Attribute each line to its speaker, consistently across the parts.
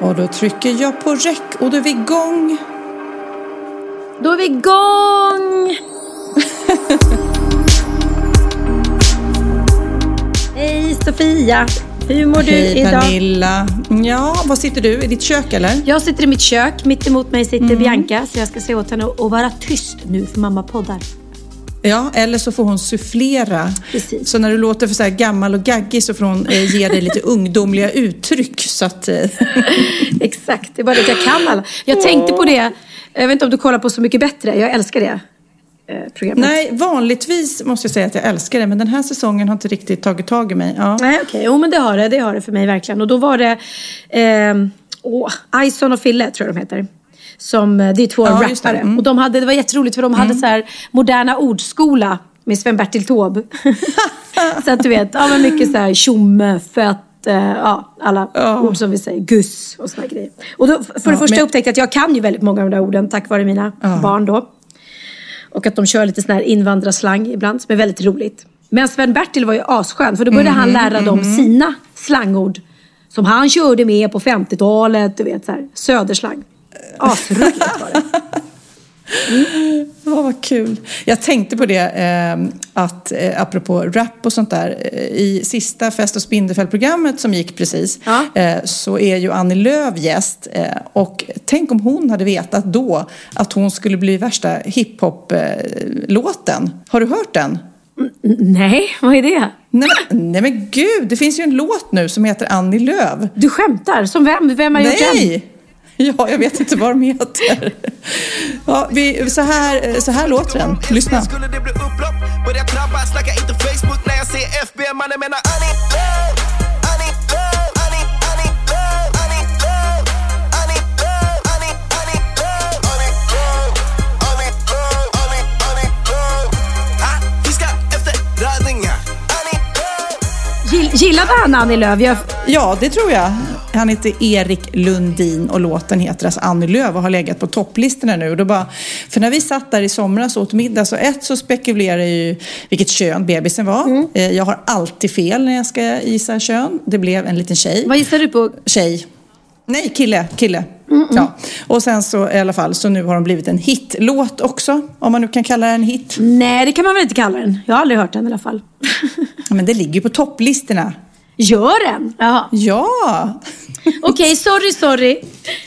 Speaker 1: Och då trycker jag på räck och då är vi igång.
Speaker 2: Då är vi igång! Hej Sofia! Hur mår du
Speaker 1: Hej
Speaker 2: idag?
Speaker 1: Pernilla. Ja, var sitter du? I ditt kök eller?
Speaker 2: Jag sitter i mitt kök, mitt emot mig sitter Bianca så jag ska säga åt henne att vara tyst nu för mamma poddar.
Speaker 1: Ja, eller så får hon sufflera.
Speaker 2: Precis.
Speaker 1: Så när du låter för så gammal och gaggig så får hon eh, ge dig lite ungdomliga uttryck. Så att, eh,
Speaker 2: Exakt, det är bara det att jag kan alla. Jag tänkte på det, jag vet inte om du kollar på Så mycket bättre, jag älskar det eh, programmet.
Speaker 1: nej, vanligtvis måste jag säga att jag älskar det, men den här säsongen har inte riktigt tagit tag i mig. Ja.
Speaker 2: Nej okej, jo men det har det, det har det för mig verkligen. Och då var det, eh, åh, Ison och Fille tror jag de heter. Som, eh, det är två
Speaker 1: Ja,
Speaker 2: rappare.
Speaker 1: Mm.
Speaker 2: Och de hade, det var jätteroligt för de hade så här moderna ordskola med Sven-Bertil Taube. så att du vet, ja men mycket så här tjomme, fett, eh, ja alla
Speaker 1: Ja.
Speaker 2: ord som vi säger, guss och såna grejer. Och då, för det
Speaker 1: Ja,
Speaker 2: första
Speaker 1: men-
Speaker 2: upptäckte jag att jag kan ju väldigt många av de där orden tack vare mina
Speaker 1: Ja.
Speaker 2: barn då. Och att de kör lite sån här invandrarslang ibland som är väldigt roligt. Men Sven-Bertil var ju asskön för då började han lära dem sina slangord. Som han körde med på 50-talet, du vet så här, söderslang. Asroligt var det.
Speaker 1: Ja, vad kul. Jag tänkte på det, eh, att eh, apropå rap och sånt där. Eh, I sista Fest och Spindelfäll-programmet som gick precis
Speaker 2: Ja.
Speaker 1: eh, så är ju Annie Lööf gäst. Eh, och tänk om hon hade vetat då att hon skulle bli värsta hiphop-låten. Har du hört den?
Speaker 2: Nej, vad är det?
Speaker 1: Nej men, nej men gud, det finns ju en låt nu som heter Annie Lööf.
Speaker 2: Du skämtar? Som vem? Vem har gjort den?
Speaker 1: Ja, jag vet inte vad de heter. Ja, vi, så, här, så här låter den. Lyssna.
Speaker 3: Skulle det bli upplopp? Börja trappa, snacka inte Facebook när jag ser FB Mannen menar Annie Lööf Annie Lööf Annie, Annie Lööf Annie Lööf Annie Lööf Annie, Annie Lööf Annie Lööf Annie Lööf Annie, Annie Lööf Ah, vi ska efter räddningar Annie Lööf
Speaker 2: Gill, gillade han Annie Lööf? Jag,
Speaker 1: Ja, det tror jag. Han heter Erik Lundin och låten heter alltså Annie Lööf och har legat på topplistorna nu. Och då bara, för när vi satt där i somras och åt middag så ett så spekulerar jag ju vilket kön bebisen var. Eh, Jag har alltid fel när jag ska gissa kön. Det blev en liten tjej.
Speaker 2: vad gissar du på?
Speaker 1: Tjej. Nej, kille. Kille. Ja. Och sen så i alla fall, så nu har de blivit en hitlåt också. Om man nu kan kalla det en hit.
Speaker 2: Nej, det kan man väl inte kalla den? Jag har aldrig hört den i alla fall.
Speaker 1: Ja, Men det ligger ju på topplistorna.
Speaker 2: Gör den? Jaha.
Speaker 1: Ja!
Speaker 2: Okej, sorry, sorry.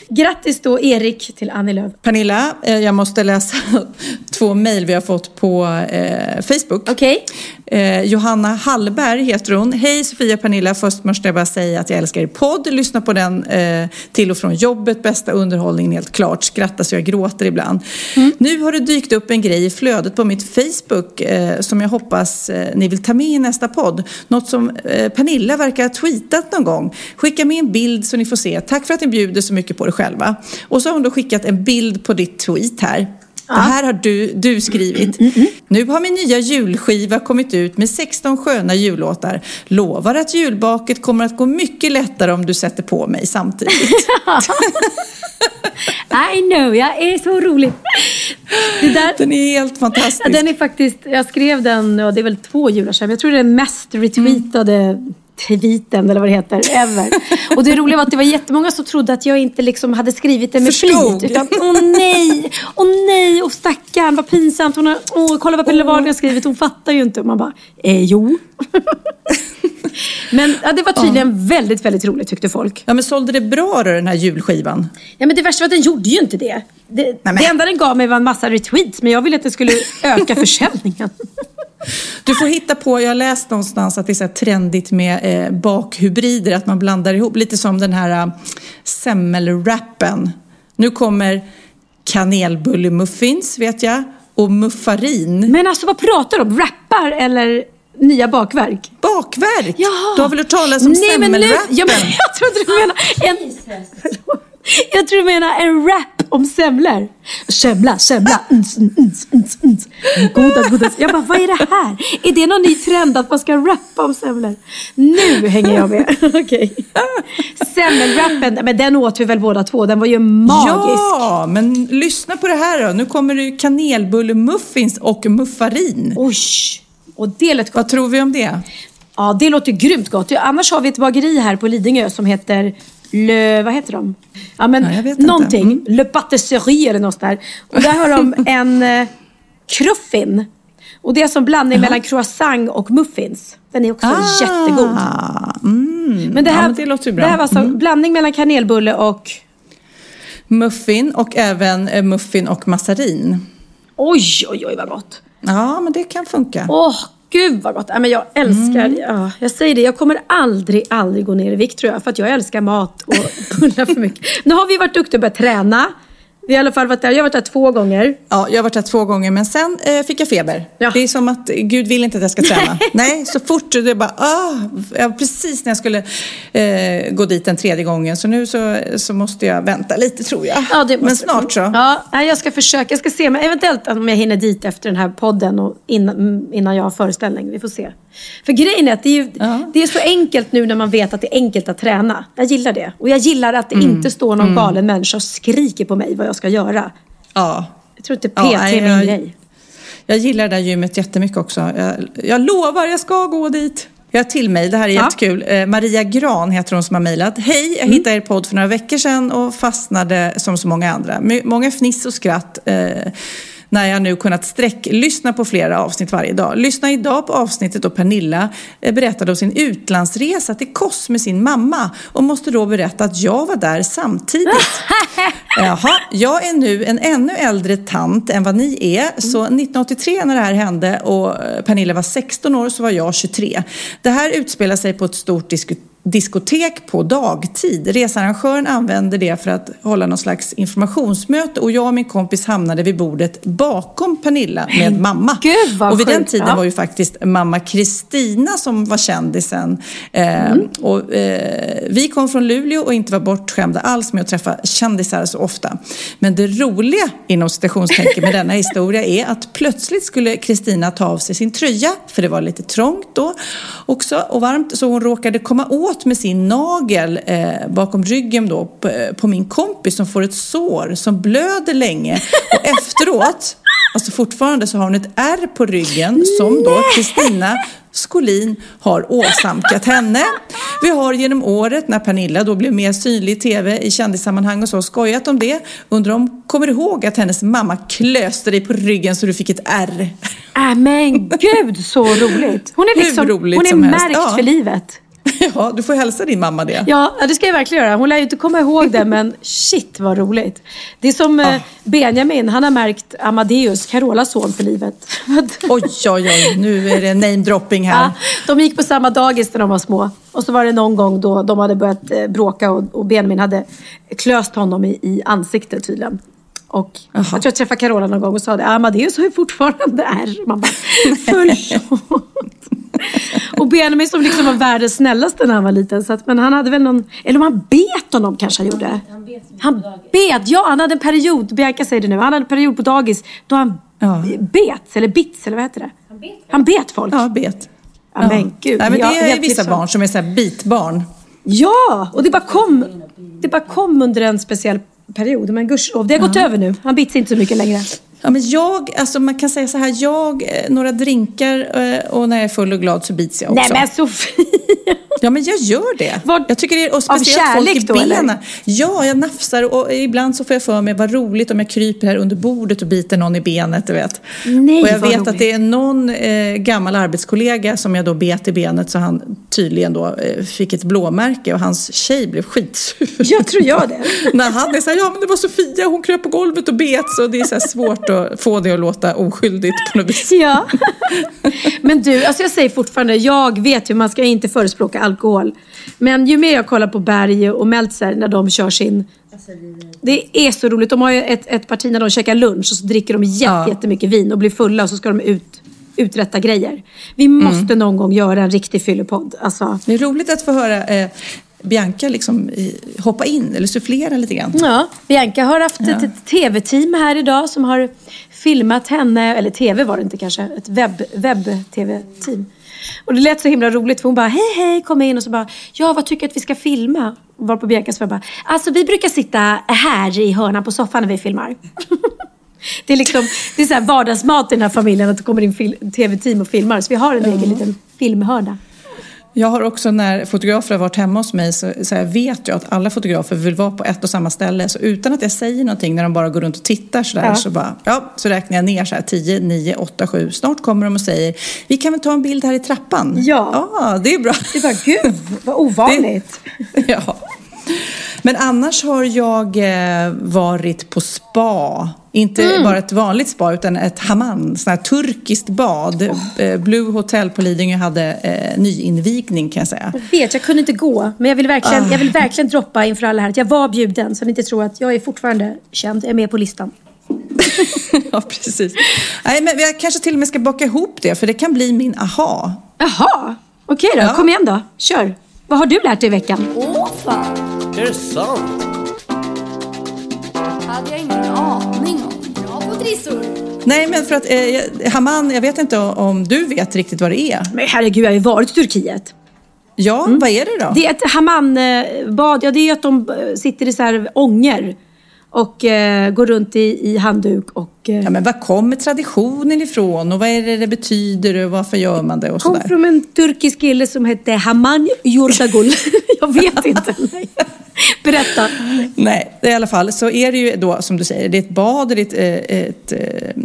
Speaker 2: Grattis då Erik till Annie Lööf.
Speaker 1: Pernilla, eh, jag måste läsa två mejl vi har fått på eh, Facebook.
Speaker 2: Okej.
Speaker 1: Eh, Johanna Hallberg heter hon. Hej Sofia och Pernilla, först måste jag bara säga att jag älskar er podd. Lyssna på den eh, till och från jobbet. Bästa underhållningen helt klart. Skrattar så jag gråter ibland. Nu har det dykt upp en grej i flödet på mitt Facebook eh, som jag hoppas eh, ni vill ta med i nästa podd. Något som eh, Pernilla verkar ha tweetat någon gång. Skicka med en bild så ni får se. Tack för att ni bjuder så mycket på det själva. Och så har hon då skickat en bild på ditt tweet här. Det här har du, du skrivit. Nu har min nya julskiva kommit ut med 16 sköna jullåtar. Lovar att julbaket kommer att gå mycket lättare om du sätter på mig samtidigt.
Speaker 2: I know, jag är så rolig. Det där,
Speaker 1: Den är helt fantastisk.
Speaker 2: ja, den är faktiskt, jag skrev den, och det är väl två jular sedan, men jag tror det är mest retweetade tweeten eller vad det heter, ever. Och det roliga var att det var jättemånga som trodde att jag inte liksom hade skrivit det med
Speaker 1: Förstod.
Speaker 2: flit. Utan åh nej, åh nej, och stackarn, vad pinsamt. Hon har, åh, kolla vad Pernilla Wahlgren har skrivit, hon fattar ju inte. Och man bara, eh, jo. Men ja, det var tydligen väldigt, väldigt roligt tyckte folk.
Speaker 1: Ja, men sålde det bra då, den här julskivan?
Speaker 2: Ja, men det värsta var att den gjorde ju inte det. Det,
Speaker 1: men-
Speaker 2: det enda den gav mig var en massa retweets, men jag ville att det skulle öka försäljningen.
Speaker 1: Du får hitta på, jag har läst någonstans att det är så trendigt med eh, bakhybrider, att man blandar ihop, lite som den här eh, semmelwrappen. Nu kommer kanelbullemuffins, vet jag, och muffarin.
Speaker 2: Men alltså vad pratar du om? Rappar eller nya bakverk?
Speaker 1: Bakverk!
Speaker 2: Jaha.
Speaker 1: Du har väl hört talas om semmelwrappen?
Speaker 2: ja, men Jag trodde du menade en... Jag tror du menar en rap om semlor. Semla, semla, uns, uns, uns, uns. Goda, goda. Jag bara, vad är det här? Är det någon ny trend att man ska rappa om semlor? Nu hänger jag med. Okej. Semmelrappen, men den åt vi väl båda två. Den var ju magisk.
Speaker 1: Ja, men lyssna på det här då. Nu kommer det kanelbullemuffins och muffarin.
Speaker 2: Oj, och det lät gott.
Speaker 1: Vad tror vi om det?
Speaker 2: Ja, det låter grymt gott. Annars har vi ett bageri här på Lidingö som heter Le... Vad heter de? Ja, men
Speaker 1: Ja, jag vet inte.
Speaker 2: någonting.
Speaker 1: Mm.
Speaker 2: Le Patisserie eller något där. Och där har de en eh, cruffin. Och det är som blandning mellan croissant och muffins. Den är också jättegod.
Speaker 1: Ah, mm.
Speaker 2: Men det här,
Speaker 1: ja, men det låter bra.
Speaker 2: det här var alltså blandning mellan kanelbulle och...
Speaker 1: Muffin och även eh, muffin och massarin.
Speaker 2: Oj, oj, oj vad gott.
Speaker 1: Ja, men det kan funka.
Speaker 2: Åh, gud vad gott. Men jag älskar, ja, jag säger det, jag kommer aldrig, aldrig gå ner i vikt tror jag. För att jag älskar mat och bullar för mycket. Nu har vi varit duktiga och börjat träna. Vi har i alla fall varit där, jag har varit där två gånger.
Speaker 1: Ja, jag har varit där två gånger men sen eh, fick jag feber.
Speaker 2: Ja.
Speaker 1: Det är som att Gud vill inte att jag ska träna. Nej, så fort det bara, ah, precis när jag skulle eh, gå dit den tredje gången. Så nu så, så måste jag vänta lite tror jag.
Speaker 2: Ja, det
Speaker 1: men
Speaker 2: måste-
Speaker 1: snart så.
Speaker 2: Ja, jag ska försöka. Jag ska se, men eventuellt om jag hinner dit efter den här podden och innan, mm, innan jag har föreställning. Vi får se. För grejen är att det är, ju,
Speaker 1: Ja.
Speaker 2: det är så enkelt nu när man vet att det är enkelt att träna. Jag gillar det. Och jag gillar att det
Speaker 1: Mm.
Speaker 2: inte står någon galen människa och skriker på mig vad jag ska göra.
Speaker 1: Ja.
Speaker 2: Jag tror inte PT
Speaker 1: Ja,
Speaker 2: är min
Speaker 1: jag-
Speaker 2: grej.
Speaker 1: Jag gillar det där gymmet jättemycket också. Jag, jag lovar, jag ska gå dit. Jag har till mig, det här är
Speaker 2: Ja.
Speaker 1: jättekul. Eh, Maria Gran heter hon som har mejlat. Hej, jag hittade er podd för några veckor sedan och fastnade som så många andra. Många fniss och skratt. Eh, när jag nu kunnat sträcklyssna på flera avsnitt varje dag. Lyssna idag på avsnittet då Pernilla eh, berättade om sin utlandsresa till Kos med sin mamma och måste då berätta att jag var där samtidigt. Jaha, jag är nu en ännu äldre tant än vad ni är. Så 1983 när det här hände och eh, Pernilla var 16 år så var jag 23. Det här utspelar sig på ett stort disko diskotek på dagtid. Researrangören använde det för att hålla någon slags informationsmöte och jag och min kompis hamnade vid bordet bakom Pernilla med mamma.
Speaker 2: Gud, vad
Speaker 1: och vid den
Speaker 2: sjukt.
Speaker 1: tiden
Speaker 2: Ja.
Speaker 1: var ju faktiskt mamma Kristina som var kändisen. Eh, och, eh, vi kom från Luleå och inte var bortskämda alls med att träffa kändisar så ofta. Men det roliga inom citationstecken med denna historia är att plötsligt skulle Kristina ta av sig sin tröja, för det var lite trångt då också och varmt, så hon råkade komma åt med sin nagel eh, bakom ryggen då på, på min kompis som får ett sår som blöder länge. Och efteråt Alltså fortfarande så har hon ett ärr på ryggen som då Kristina Skolin har åsamkat henne. Vi har genom året när Pernilla då blev mer synlig i tv i kändissammanhang och så skojat om det. Undrar om kommer ihåg att hennes mamma klöste dig på ryggen så du fick ett ärr.
Speaker 2: Äh, men gud så roligt. Hon är, liksom, hon är märkt
Speaker 1: Ja.
Speaker 2: för livet.
Speaker 1: Ja, du får hälsa din mamma det.
Speaker 2: Ja, det ska jag verkligen göra. Hon lär ju inte komma ihåg det, men shit vad roligt. Det är som eh, Benjamin, han har märkt Amadeus, Carolas son, för livet.
Speaker 1: Oj, oj, oj, nu är det namedropping här.
Speaker 2: Ja, de gick på samma dagis när de var små. Och så var det någon gång då de hade börjat eh, bråka och, och Benjamin hade klöst honom i, i ansiktet tydligen. Och jag tror jag träffade Carola någon gång och sa det. Amadeus har ju fortfarande ärr. Man bara, förlåt. och Benjamin som liksom var världens snällaste när han var liten. Så att, men han hade väl någon, eller om han bet honom kanske han gjorde. Han bet, ja han hade en period, Bianca säger det nu, han hade en period på dagis då han
Speaker 1: Ja.
Speaker 2: bet, eller bits, eller vad heter det? Han bet folk.
Speaker 1: Ja, bet.
Speaker 2: Ja, men gud.
Speaker 1: Nej, men det är
Speaker 2: helt
Speaker 1: vissa barn som är så här bitbarn.
Speaker 2: Ja, och det bara kom, det bara kom under en speciell period. Men gudskelov, det har gått över nu. Han bits inte så mycket längre.
Speaker 1: Ja, men jag, alltså man kan säga så här, jag, eh, några drinkar eh, och när jag är full och glad så bits jag också.
Speaker 2: Nej men Sofia!
Speaker 1: Ja, men jag gör det.
Speaker 2: Vad-
Speaker 1: jag tycker det och
Speaker 2: av
Speaker 1: speciellt
Speaker 2: kärlek
Speaker 1: folk i
Speaker 2: då, eller?
Speaker 1: Ja, jag nafsar och ibland så får jag för mig vad roligt om jag kryper här under bordet och biter någon i benet, du vet.
Speaker 2: Nej,
Speaker 1: och jag vet
Speaker 2: roligt.
Speaker 1: att det är någon eh, gammal arbetskollega som jag då bet i benet så han tydligen då eh, fick ett blåmärke och hans tjej blev skitsur.
Speaker 2: Jag tror jag det.
Speaker 1: När han är så här, ja men det var Sofia, hon kröp på golvet och bet så det är så svårt att få det att låta oskyldigt på något vis.
Speaker 2: Ja. Men du, alltså jag säger fortfarande, jag vet ju, man ska inte förespråka alkohol. Men ju mer jag kollar på Berg och Meltzer när de kör sin... Det är så roligt. De har ju ett, ett parti när de käkar lunch och så dricker de jätte,
Speaker 1: Ja.
Speaker 2: jättemycket vin och blir fulla och så ska de ut, uträtta grejer. Vi
Speaker 1: Mm.
Speaker 2: måste någon gång göra en riktig fyllepodd. Alltså,
Speaker 1: Det är roligt att få höra eh, Bianca liksom, hoppa in eller sufflera lite grann.
Speaker 2: Ja, Bianca har haft ett, ett tv-team här idag som har filmat henne, eller tv var det inte kanske, ett webb, webb-tv-team. Och det lät så himla roligt för hon bara hej hej kom in och så bara ja vad tycker du att vi ska filma? Var på Bianca svarade bara alltså vi brukar sitta här i hörnan på soffan när vi filmar. det är liksom det är så här vardagsmat i den här familjen att det kommer in tv-team och filmar så vi har en egen liten filmhörna.
Speaker 1: Jag har också när fotografer har varit hemma hos mig så, så vet jag att alla fotografer vill vara på ett och samma ställe. Så utan att jag säger någonting när de bara går runt och tittar sådär
Speaker 2: Ja.
Speaker 1: så bara, ja, så räknar jag ner så här 10, 9, 8, 7. Snart kommer de och säger, vi kan väl ta en bild här i trappan?
Speaker 2: Ja.
Speaker 1: Ja, det är bra.
Speaker 2: Det bara gud vad ovanligt.
Speaker 1: ja. Men annars har jag eh, varit på spa. Inte
Speaker 2: Mm.
Speaker 1: bara ett vanligt spa utan ett hammam, sån här turkiskt bad. Eh, Blue Hotel på Lidingö hade eh, nyinvigning kan jag säga.
Speaker 2: Jag vet, jag kunde inte gå. Men jag vill, verkligen, jag vill verkligen droppa inför alla här att jag var bjuden. Så ni inte tror att jag är fortfarande känd. Jag är med på listan.
Speaker 1: ja, precis. Nej, men jag kanske till och med ska baka ihop det för det kan bli min aha.
Speaker 2: Jaha, okej då.
Speaker 1: Ja.
Speaker 2: Kom igen då. Kör. Vad har du lärt dig i veckan?
Speaker 4: Åh fan,
Speaker 3: Är det sant?
Speaker 4: hade jag ingen aning om. Bra på trissor.
Speaker 1: Nej, men för att eh, jag- hammam, jag vet inte om du vet riktigt vad det är.
Speaker 2: Men herregud, jag har ju varit i Turkiet.
Speaker 1: Ja, vad är det då?
Speaker 2: Det är ett hammambad. Ja, det är att de eh, sitter i så här ånger. Och eh, går runt i, i handduk och... Eh,
Speaker 1: Ja, men var kommer traditionen ifrån och vad är det det betyder och varför gör man det och
Speaker 2: kom
Speaker 1: sådär?
Speaker 2: från en turkisk kille som hette Haman Yurdagul. jag vet inte. Nej. Berätta.
Speaker 1: Nej, i alla fall så är det ju då som du säger, det är ett bad, det är ett, eh, ett, eh,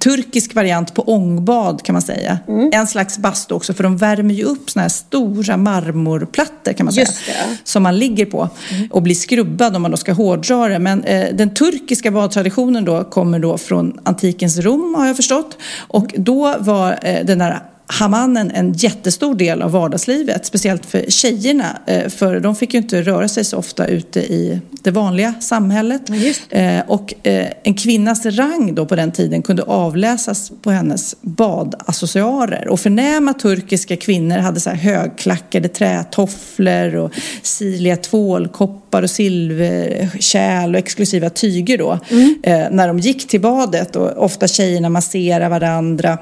Speaker 1: turkisk variant på ångbad kan man säga.
Speaker 2: Mm.
Speaker 1: En slags bastu också för de värmer ju upp såna här stora marmorplattor kan man säga.
Speaker 2: Mm.
Speaker 1: Som man ligger på och blir skrubbad om man då ska hårdra det. Men eh, den turkiska badtraditionen då kommer då från antikens Rom har jag förstått. Och då var eh, den där Hamanen en jättestor del av vardagslivet, speciellt för tjejerna. eh, För de fick ju inte röra sig så ofta ute i det vanliga samhället. Eh, Och eh, en kvinnas rang då på den tiden kunde avläsas på hennes badaccessoarer. Och förnäma turkiska kvinnor hade så här högklackade trätofflor och sirliga tvålkoppar och silverkärl och exklusiva tyger då. Eh, När de gick till badet och ofta tjejerna masserade varandra.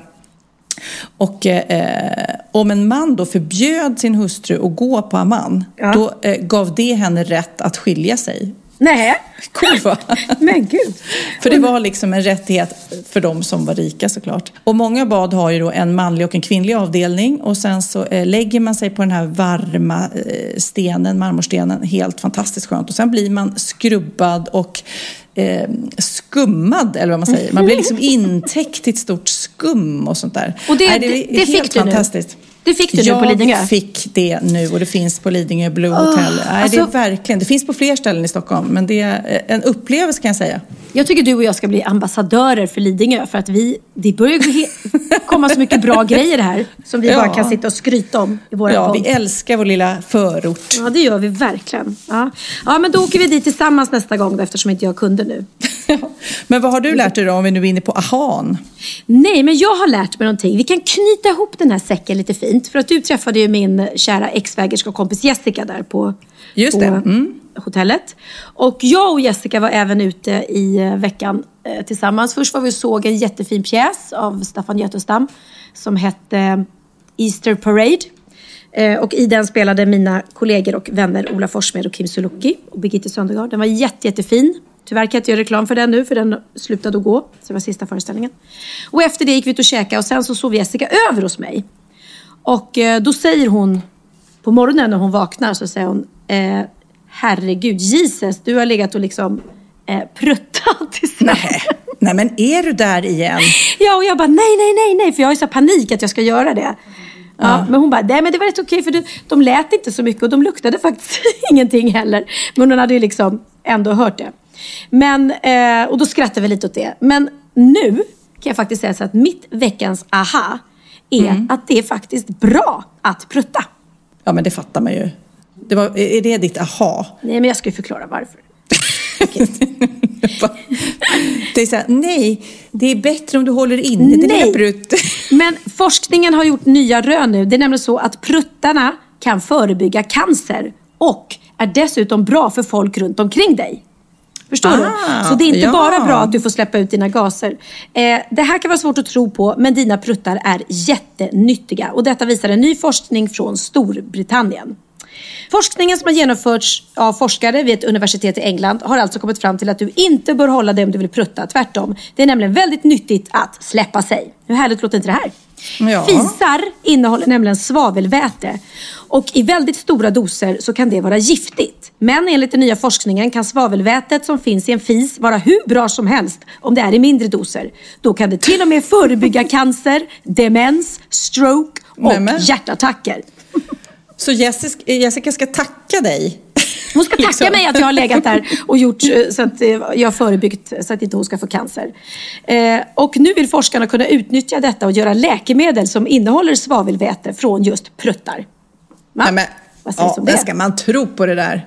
Speaker 1: Och eh, om en man då förbjöd sin hustru att gå på Amman,
Speaker 2: Ja.
Speaker 1: då eh, gav det henne rätt att skilja sig.
Speaker 2: Nej,
Speaker 1: Cool va?
Speaker 2: men gud.
Speaker 1: För det var liksom en rättighet för de som var rika såklart. Och många bad har ju då en manlig och en kvinnlig avdelning och sen så eh, lägger man sig på den här varma eh, stenen, marmorstenen, helt fantastiskt skönt. Och sen blir man skrubbad och eh, skummad eller vad man säger. Man blir liksom intäckt i ett stort skum och sånt där.
Speaker 2: Och det-
Speaker 1: Nej,
Speaker 2: det-
Speaker 1: är
Speaker 2: det fick
Speaker 1: helt
Speaker 2: du nu? Det fick du nu på Lidingö?
Speaker 1: Jag fick det nu och det finns på Lidingö Blue Hotel. Nej, det är
Speaker 2: alltså-
Speaker 1: verkligen, det finns på fler ställen i Stockholm men det är en upplevelse kan jag säga.
Speaker 2: Jag tycker du och jag ska bli ambassadörer för Lidingö för att vi, det börjar komma så mycket bra grejer här som vi
Speaker 1: Ja.
Speaker 2: bara kan sitta och skryta om i våra
Speaker 1: Ja,
Speaker 2: podd.
Speaker 1: vi älskar vår lilla förort.
Speaker 2: Ja, det gör vi verkligen. Ja. ja, men då åker vi dit tillsammans nästa gång då, eftersom inte jag kunde nu.
Speaker 1: Men vad har du lärt dig då om vi nu är inne på ahan?
Speaker 2: Nej, men jag har lärt mig någonting. Vi kan knyta ihop den här säcken lite fint. För att du träffade ju min kära ex-svägerska och kompis Jessica där på,
Speaker 1: Just
Speaker 2: på
Speaker 1: mm.
Speaker 2: hotellet. Och jag och Jessica var även ute i eh, veckan eh, tillsammans. Först var vi och såg en jättefin pjäs av Staffan Götestam som hette Easter Parade. Eh, Och i den spelade mina kollegor och vänner Ola Forssmed och Kim Sulocki och Birgitte Söndergaard. Den var jätte, jättefin. Tyvärr kan jag inte göra reklam för den nu för den slutade att gå. Så det var sista föreställningen. Och efter det gick vi ut och käkade och sen så sov Jessica över hos mig. Och eh, då säger hon på morgonen när hon vaknar så säger hon, eh, herregud, Jesus, du har legat och liksom eh, pruttat i sängen.
Speaker 1: Nej. Nej, men är du där igen?
Speaker 2: Ja, och jag bara nej, nej, nej, nej, för jag har ju så panik att jag ska göra det. Ja, Men hon bara, nej men det var rätt okej för de lät inte så mycket och de luktade faktiskt ingenting heller. Men hon hade ju liksom ändå hört det. Men, eh, och då skrattade vi lite åt det. Men nu kan jag faktiskt säga så att mitt veckans aha är att det är faktiskt bra att prutta.
Speaker 1: Ja, men det fattar man ju. Det var, är det ditt aha?
Speaker 2: Nej, men jag ska ju förklara varför.
Speaker 1: Det är så här, nej, det är bättre om du håller inne.
Speaker 2: Nej.
Speaker 1: är brut.
Speaker 2: Men forskningen har gjort nya rön nu. Det är nämligen så att pruttarna kan förebygga cancer och är dessutom bra för folk runt omkring dig. Förstår du?
Speaker 1: Ah,
Speaker 2: Så det är inte
Speaker 1: ja.
Speaker 2: bara bra att du får släppa ut dina gaser. Eh, det här kan vara svårt att tro på, men dina pruttar är jättenyttiga. Och detta visar en ny forskning från Storbritannien. Forskningen som har genomförts av forskare vid ett universitet i England har alltså kommit fram till att du inte bör hålla dig om du vill prutta. Tvärtom. Det är nämligen väldigt nyttigt att släppa sig. Hur härligt låter inte det här?
Speaker 1: Ja.
Speaker 2: Fisar innehåller nämligen svavelväte och i väldigt stora doser så kan det vara giftigt. Men enligt den nya forskningen kan svavelvätet som finns i en fis vara hur bra som helst om det är i mindre doser. Då kan det till och med förebygga cancer, demens, stroke och
Speaker 1: Nämen.
Speaker 2: hjärtattacker.
Speaker 1: Så Jessica, ska tacka dig.
Speaker 2: Hon ska tacka
Speaker 1: Liksom.
Speaker 2: mig att jag har legat där och gjort eh, så att eh, jag har förebyggt så att inte hon ska få cancer. Eh, och nu vill forskarna kunna utnyttja detta och göra läkemedel som innehåller svavelväte från just pruttar. Va?
Speaker 1: Nej, men, ja, men
Speaker 2: det?
Speaker 1: ska man tro på det där?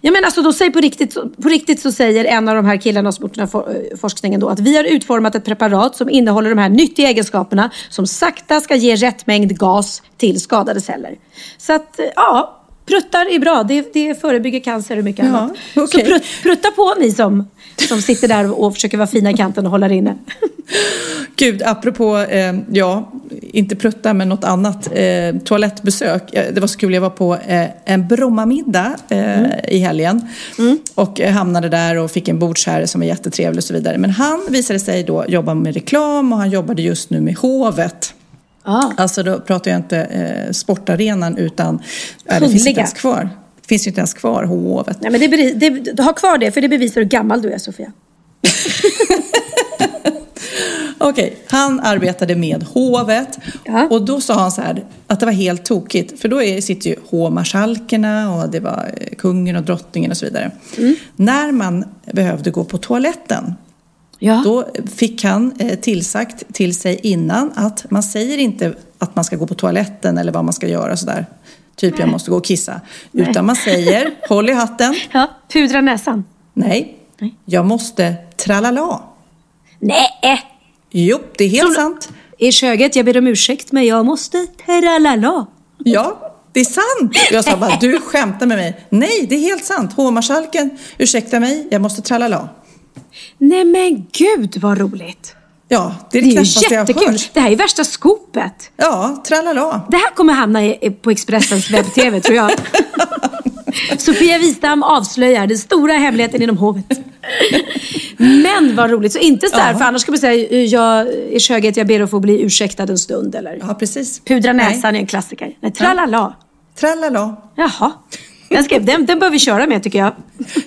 Speaker 2: Ja, men alltså, de säger på, riktigt, på riktigt så säger en av de här killarna som gjort den här eh, forskningen då att vi har utformat ett preparat som innehåller de här nyttiga egenskaperna som sakta ska ge rätt mängd gas till skadade celler. Så att, eh, ja, pruttar är bra. Det, det förebygger cancer och mycket
Speaker 1: Ja,
Speaker 2: annat.
Speaker 1: okej.
Speaker 2: Så prutt, prutta på ni som, som sitter där och försöker vara fina i kanten och håller inne.
Speaker 1: Gud, apropå, eh, ja, inte prutta men något annat. Eh, toalettbesök. Eh, Det var så kul, jag var på eh, en Brommamiddag eh, i helgen. Och eh, hamnade där och fick en bordsherre som var jättetrevlig och så vidare. Men han visade sig då jobba med reklam och han jobbade just nu med Hovet.
Speaker 2: Ja.
Speaker 1: Alltså då pratar jag inte eh, sportarenan utan, äh, det finns inte ens kvar. Det finns ju inte ens kvar, Hovet.
Speaker 2: Nej, men det, beri- det, ha kvar det, för det bevisar hur gammal du är, Sofia.
Speaker 1: Okej, han arbetade med hovet
Speaker 2: Ja.
Speaker 1: och då sa han så här att det var helt tokigt för då är, sitter ju hovmarskalkerna och det var eh, kungen och drottningen och så vidare.
Speaker 2: Mm.
Speaker 1: När man behövde gå på toaletten
Speaker 2: Ja.
Speaker 1: då fick han eh, tillsagt till sig innan att man säger inte att man ska gå på toaletten eller vad man ska göra sådär. Typ jag måste gå och kissa. Utan man säger håll i hatten.
Speaker 2: ja. Pudra näsan.
Speaker 1: Nej,
Speaker 2: Nej.
Speaker 1: jag måste tralala.
Speaker 2: Nej!
Speaker 1: Jo, det är helt
Speaker 2: Så-
Speaker 1: sant.
Speaker 2: I köget, jag ber om ursäkt, men jag måste tralala.
Speaker 1: Ja, det är sant! Jag sa bara, du skämtar med mig. Nej, det är helt sant. Hovmarskalken, ursäkta mig, jag måste tralala.
Speaker 2: Nej men gud vad roligt.
Speaker 1: Ja, det är
Speaker 2: Det
Speaker 1: det
Speaker 2: är ju
Speaker 1: knappaste jag har hört.
Speaker 2: Det här är värsta skopet.
Speaker 1: Ja, tralala.
Speaker 2: Det här kommer hamna i, på Expressens webb-tv tror jag. Sofia Wistam avslöjar den stora hemligheten inom hovet. Men vad roligt. Så inte så här,
Speaker 1: Ja.
Speaker 2: för annars ska man säga jag i köget, jag ber att få bli ursäktad en stund. Eller
Speaker 1: Ja, precis.
Speaker 2: pudra
Speaker 1: Nej.
Speaker 2: näsan är en klassiker. Nej, tralala.
Speaker 1: Tralala.
Speaker 2: Jaha. Den, ska, den, den bör vi köra med tycker jag.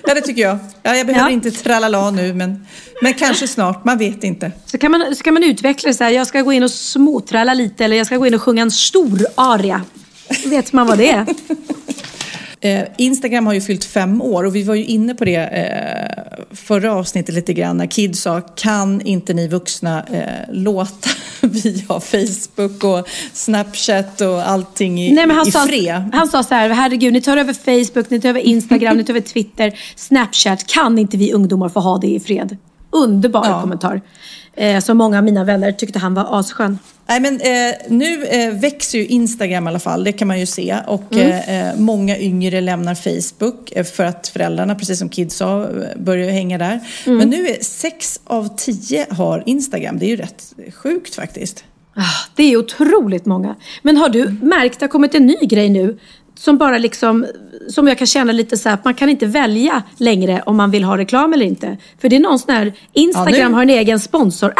Speaker 1: Ja, det tycker jag. Ja, jag behöver
Speaker 2: Ja.
Speaker 1: inte tralala nu, men, men kanske snart. Man vet inte.
Speaker 2: Så kan man, så kan man utveckla det så här, jag ska gå in och småtralla lite eller jag ska gå in och sjunga en stor aria. Då vet man vad det är.
Speaker 1: Eh, Instagram har ju fyllt fem år och vi var ju inne på det eh, förra avsnittet lite grann när Kid sa kan inte ni vuxna eh, låta via Facebook och Snapchat och allting i,
Speaker 2: Nej, men han,
Speaker 1: i
Speaker 2: sa,
Speaker 1: fred?
Speaker 2: han sa så här, herregud ni tar över Facebook, ni tar över Instagram, ni tar över Twitter, Snapchat. Kan inte vi ungdomar få ha det i fred? Underbar
Speaker 1: Ja.
Speaker 2: kommentar. Eh, som många av mina vänner tyckte han var asskön.
Speaker 1: Nej, men, eh, nu eh, växer ju Instagram i alla fall, det kan man ju se. Och
Speaker 2: Mm.
Speaker 1: eh, eh, många yngre lämnar Facebook eh, för att föräldrarna, precis som Kid sa, eh, börjar hänga där.
Speaker 2: Mm.
Speaker 1: Men nu är sex av tio har Instagram. Det är ju rätt sjukt faktiskt.
Speaker 2: Ah, Det är otroligt många. Men har du märkt, det har kommit en ny grej nu. Som bara liksom, som jag kan känna lite så här, att man kan inte välja längre om man vill ha reklam eller inte. För det är någon sån här, Instagram
Speaker 1: Ja,
Speaker 2: har en egen sponsorapp.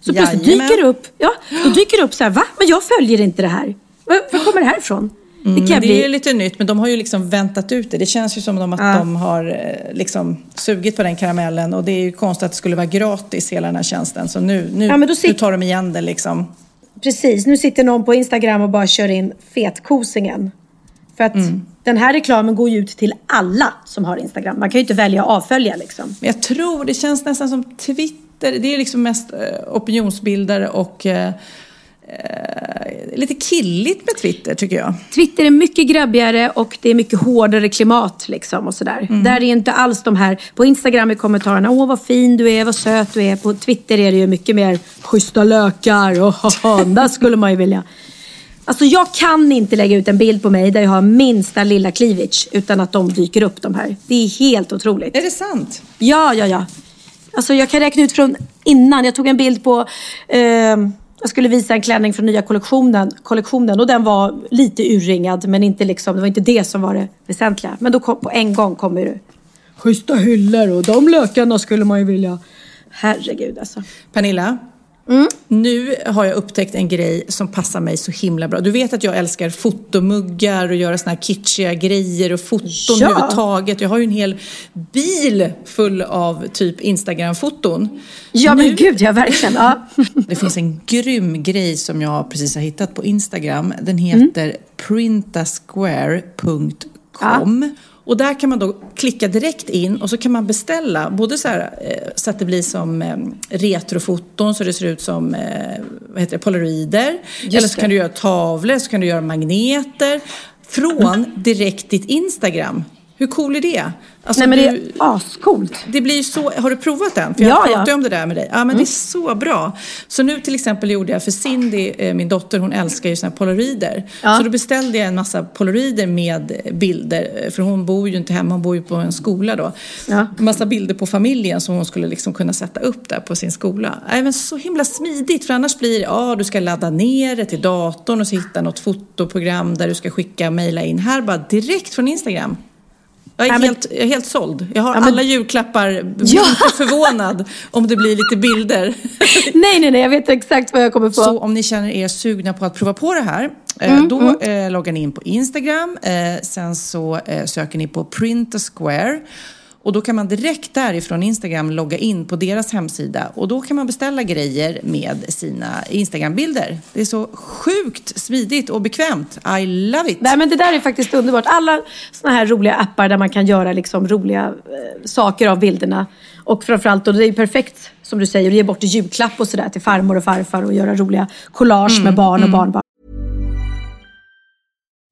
Speaker 2: Så plötsligt
Speaker 1: Jajamän.
Speaker 2: dyker det upp, ja, då dyker det upp så här, va? Men jag följer inte det här. Var, var kommer det här ifrån? det jag
Speaker 1: det
Speaker 2: bli...
Speaker 1: är lite nytt, men de har ju liksom väntat ut det. Det känns ju som att
Speaker 2: Ja.
Speaker 1: de har eh, liksom sugit på den karamellen och det är ju konstigt att det skulle vara gratis hela den här tjänsten. Så nu, nu,
Speaker 2: Ja, då
Speaker 1: nu
Speaker 2: sitter-
Speaker 1: tar de igen det liksom.
Speaker 2: Precis, nu sitter någon på Instagram och bara kör in fetkosingen. För att
Speaker 1: Mm.
Speaker 2: den här reklamen går ju ut till alla som har Instagram. Man kan ju inte välja att avfölja liksom.
Speaker 1: Men jag tror, det känns nästan som Twitter, det är liksom mest eh, opinionsbildare och eh, eh, lite killigt med Twitter tycker jag.
Speaker 2: Twitter är mycket grabbigare och det är mycket hårdare klimat liksom och sådär.
Speaker 1: Mm.
Speaker 2: Där är inte alls de här, på Instagram i kommentarerna, åh vad fin du är, vad söt du är. På Twitter är det ju mycket mer schyssta lökar och där skulle man ju vilja. Alltså jag kan inte lägga ut en bild på mig där jag har minsta lilla cleavage utan att de dyker upp de här. Det är helt otroligt.
Speaker 1: Är det sant?
Speaker 2: Ja, ja, ja. Alltså jag kan räkna ut från innan. Jag tog en bild på... Eh, jag skulle visa en klänning från nya kollektionen, kollektionen och den var lite urringad men inte liksom, det var inte det som var det väsentliga. Men då kom, på en gång kommer det. Schyssta hyllor och de lökarna skulle man ju vilja. Herregud alltså.
Speaker 1: Pernilla,
Speaker 2: Mm.
Speaker 1: nu har jag upptäckt en grej som passar mig så himla bra. Du vet att jag älskar fotomuggar och göra såna här kitschiga grejer och foton
Speaker 2: Ja.
Speaker 1: överhuvudtaget. Jag har ju en hel bil full av typ Instagram-foton.
Speaker 2: Ja men
Speaker 1: Nu-
Speaker 2: gud, ja verkligen. Ja.
Speaker 1: Det finns en grym grej som jag precis har hittat på Instagram. Den heter printasquare.com. Och där kan man då klicka direkt in och så kan man beställa både så, här, eh, så att det blir som eh, retrofoton så det ser ut som eh, vad heter det, polaroider. Eller så
Speaker 2: det.
Speaker 1: kan du göra tavlor, så kan du göra magneter. Från direkt ditt Instagram. Hur cool är det? Alltså
Speaker 2: Nej men det
Speaker 1: du-
Speaker 2: är ascoolt.
Speaker 1: det blir så, har du provat den? För jag
Speaker 2: Ja,
Speaker 1: pratade
Speaker 2: ja. Mm.
Speaker 1: om det där med dig. Ja, men det är så bra. Så nu till exempel gjorde jag för Cindy, eh, min dotter, hon älskar ju såna här polaroider.
Speaker 2: Ja.
Speaker 1: Så då beställde jag en massa polaroider med bilder. eh, För hon bor ju inte hemma, hon bor ju på en skola då.
Speaker 2: Ja.
Speaker 1: Massa bilder på familjen som hon skulle liksom kunna sätta upp där på sin skola. Även så himla smidigt, för annars blir det, ja du ska ladda ner det till datorn och så hitta något fotoprogram där du ska skicka, mejla in. Här bara direkt från Instagram. Jag är,
Speaker 2: men-
Speaker 1: helt, jag är helt såld. Jag har
Speaker 2: Ja, men-
Speaker 1: alla julklappar. Bli
Speaker 2: Ja.
Speaker 1: inte förvånad om det blir lite bilder.
Speaker 2: Nej, nej, nej, jag vet exakt vad jag kommer få.
Speaker 1: Så om ni känner er sugna på att prova på det här, eh,
Speaker 2: Mm,
Speaker 1: då Eh, loggar ni in på Instagram. Eh, sen så eh, söker ni på Print a Square. Och då kan man direkt därifrån Instagram logga in på deras hemsida. Och då kan man beställa grejer med sina Instagram-bilder. Det är så sjukt smidigt och bekvämt. I love it!
Speaker 2: Nej, men det där är faktiskt underbart. Alla såna här roliga appar där man kan göra liksom roliga eh, saker av bilderna. Och framförallt, och det är ju perfekt som du säger, att ge bort i julklapp och sådär till farmor och farfar och göra roliga collage med barn och barnbarn.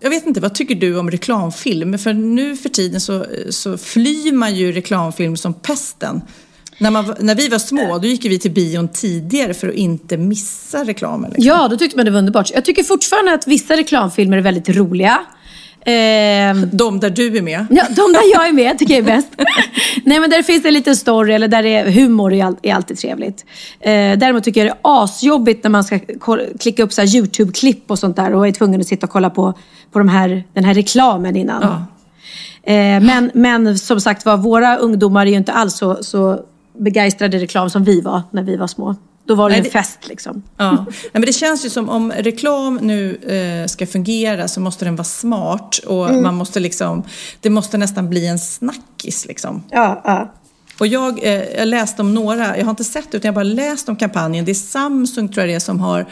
Speaker 1: Jag vet inte, vad tycker du om reklamfilm? För nu för tiden så, så flyr man ju reklamfilm som pesten. När, man, när vi var små, då gick vi till bion tidigare för att inte missa reklamen.
Speaker 2: Liksom. Ja, då tyckte man det var underbart. Jag tycker fortfarande att vissa reklamfilmer är väldigt roliga.
Speaker 1: Eh, de där du är med?
Speaker 2: Ja, de där jag är med tycker jag är bäst. Nej, men där finns en liten story eller där är humor är, är alltid trevligt. Eh, däremot tycker jag det är asjobbigt när man ska klicka upp så YouTube-klipp och sånt där och är tvungen att sitta och kolla på, på de här, den här reklamen innan. Ja. Eh, men, men som sagt var, våra ungdomar är ju inte alls så, så begeistrade reklam som vi var när vi var små. Då var det Nej, en fest liksom.
Speaker 1: Ja. men det känns ju som om reklam nu eh, ska fungera så måste den vara smart och mm. man måste liksom, det måste nästan bli en snackis liksom.
Speaker 2: Ja, ja.
Speaker 1: Och jag, eh, jag läste om några, jag har inte sett utan jag har bara läst om kampanjen. Det är Samsung tror jag det är som har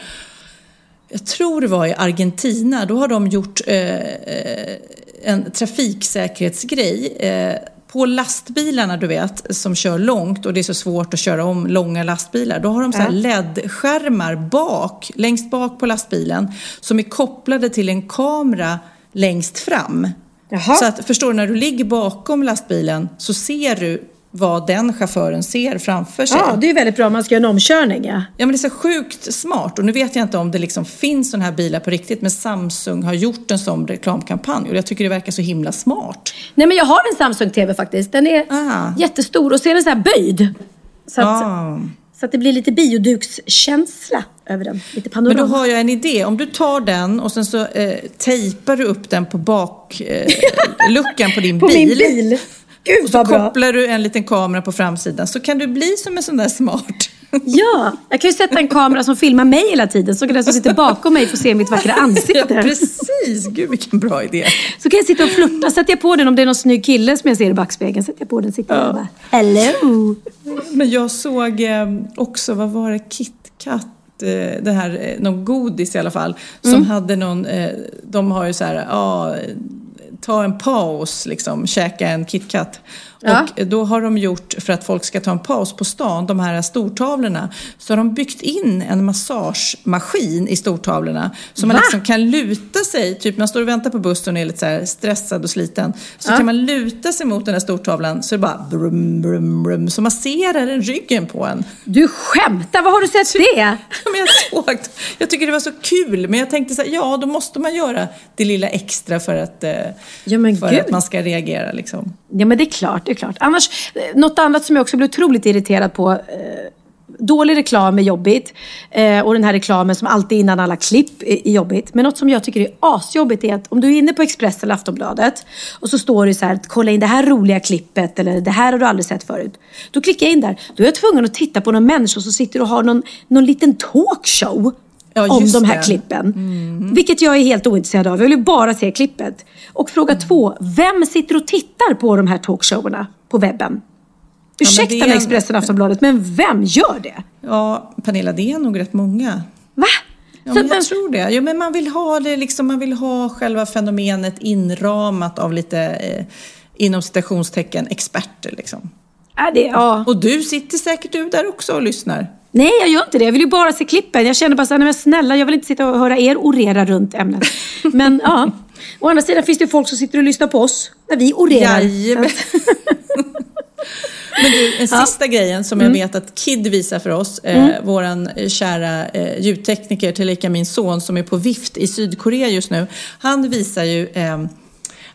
Speaker 1: jag tror det var i Argentina, då har de gjort eh, eh en trafiksäkerhetsgrej. Eh, på lastbilarna du vet, som kör långt och det är så svårt att köra om långa lastbilar, då har de så här LED-skärmar bak, längst bak på lastbilen, som är kopplade till en kamera längst fram. Jaha. Så att, förstår du, när du ligger bakom lastbilen så ser du vad den chauffören ser framför sig.
Speaker 2: Ja, det är väldigt bra om man ska göra en omkörning. Ja.
Speaker 1: ja, men det är så sjukt smart. Och nu vet jag inte om det liksom finns sådana här bilar på riktigt, men Samsung har gjort en sån reklamkampanj och jag tycker det verkar så himla smart.
Speaker 2: Nej, men jag har en Samsung-TV faktiskt. Den är ah. jättestor och så är den så här böjd. Så att, ah. så att det blir lite biodukskänsla över den. Lite panorama.
Speaker 1: Men då har jag en idé. Om du tar den och sen så eh, tejpar du upp den på bakluckan eh, på din
Speaker 2: på
Speaker 1: bil.
Speaker 2: Min bil. Gud,
Speaker 1: och så kopplar du en liten kamera på framsidan så kan du bli som en sån där smart.
Speaker 2: Ja, jag kan ju sätta en kamera som filmar mig hela tiden så kan den som sitter bakom mig få se mitt vackra ansikte.
Speaker 1: Ja, precis. Gud, vilken bra idé.
Speaker 2: Så kan jag sitta och flirta. Sätter jag på den om det är någon snygg kille som jag ser i backspegeln. Sätter jag på den sitter jag och bara Hello!
Speaker 1: Men jag såg eh, också, vad var det, KitKat? eh, Det här, eh, någon godis i alla fall, som hade någon, de har ju så här, ja, ta en paus, liksom, käka en KitKat.
Speaker 2: Ja.
Speaker 1: Och då har de gjort, för att folk ska ta en paus på stan, de här stortavlorna, så har de byggt in en massagemaskin i stortavlorna. Så man
Speaker 2: Va?
Speaker 1: liksom kan luta sig, typ man står och väntar på bussen och är lite så stressad och sliten. Så kan man luta sig mot den här stortavlan så det bara brum, brum, brum. Så masserar den ryggen på en.
Speaker 2: Du skämtar, var har du sett det?
Speaker 1: Ja, men jag, såg, jag tycker det var så kul, men jag tänkte så här, ja då måste man göra det lilla extra för att, eh,
Speaker 2: Ja,
Speaker 1: för
Speaker 2: gud.
Speaker 1: att man ska reagera. Liksom.
Speaker 2: Ja men det är klart, ju klart. Annars, eh, något annat som jag också blir otroligt irriterad på. Eh, dålig reklam är jobbigt. Eh, och den här reklamen som alltid innan alla klipp är, är jobbigt. Men något som jag tycker är asjobbigt är att om du är inne på Expressen eller Aftonbladet och så står det så här, kolla in det här roliga klippet eller det här har du aldrig sett förut. Då klickar jag in där. Då är jag tvungen att titta på någon människa som sitter och har någon, någon liten talkshow.
Speaker 1: Ja,
Speaker 2: om de här
Speaker 1: det.
Speaker 2: klippen. Vilket jag är helt ointresserad av. Jag vill bara se klippet. Och fråga två, vem sitter och tittar på de här talkshowerna på webben? Ursäkta
Speaker 1: är
Speaker 2: mig
Speaker 1: en-
Speaker 2: Expressen och Aftonbladet, men vem gör det?
Speaker 1: Ja, Pernilla, det är nog rätt många.
Speaker 2: Va?
Speaker 1: Ja, men jag tror det. Ja, men man vill ha det liksom, man vill ha själva fenomenet inramat av lite, eh, inom citationstecken, experter liksom.
Speaker 2: Ja, det, ja.
Speaker 1: Och du sitter säkert du där också och lyssnar.
Speaker 2: Nej, jag gör inte det. Jag vill ju bara se klippen. Jag känner bara så här, nej men snälla, jag vill inte sitta och höra er orera runt ämnet. Men ja, å andra sidan finns det folk som sitter och lyssnar på oss när vi orerar.
Speaker 1: Jajamän. Men du, en sista grejen som jag
Speaker 2: Mm.
Speaker 1: vet att Kid visar för oss, eh, våran eh, kära eh, ljudtekniker, tillika min son som är på vift i Sydkorea just nu. Han visar ju eh,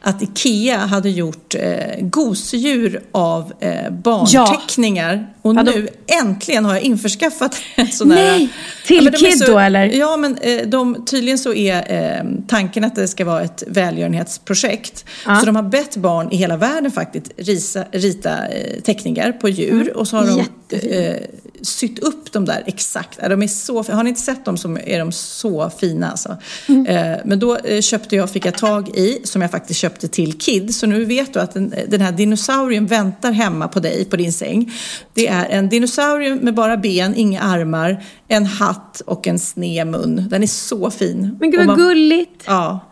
Speaker 1: att Ikea hade gjort eh, gosedjur av eh, barnteckningar. Och
Speaker 2: Ja, de-
Speaker 1: nu äntligen har jag införskaffat en sån här...
Speaker 2: Nej! Till
Speaker 1: de är
Speaker 2: Kid då, eller?
Speaker 1: Ja, men eh, de, tydligen så är eh, tanken att det ska vara ett välgörenhetsprojekt. Så de har bett barn i hela världen faktiskt risa, rita eh, teckningar på djur och så har de
Speaker 2: Mm.
Speaker 1: Sytt upp dem där exakt. Ja, De är så, har ni inte sett dem så är de så fina alltså.
Speaker 2: Mm.
Speaker 1: Eh, men då eh, köpte jag, fick jag tag i, som jag faktiskt köpte till Kid. Så nu vet du att den, den här dinosaurien väntar hemma på dig, på din säng. Det är en dinosaurie med bara ben, inga armar, en hatt och en sned mun. Den är så fin.
Speaker 2: Men gud vad
Speaker 1: man-
Speaker 2: gulligt.
Speaker 1: Ja.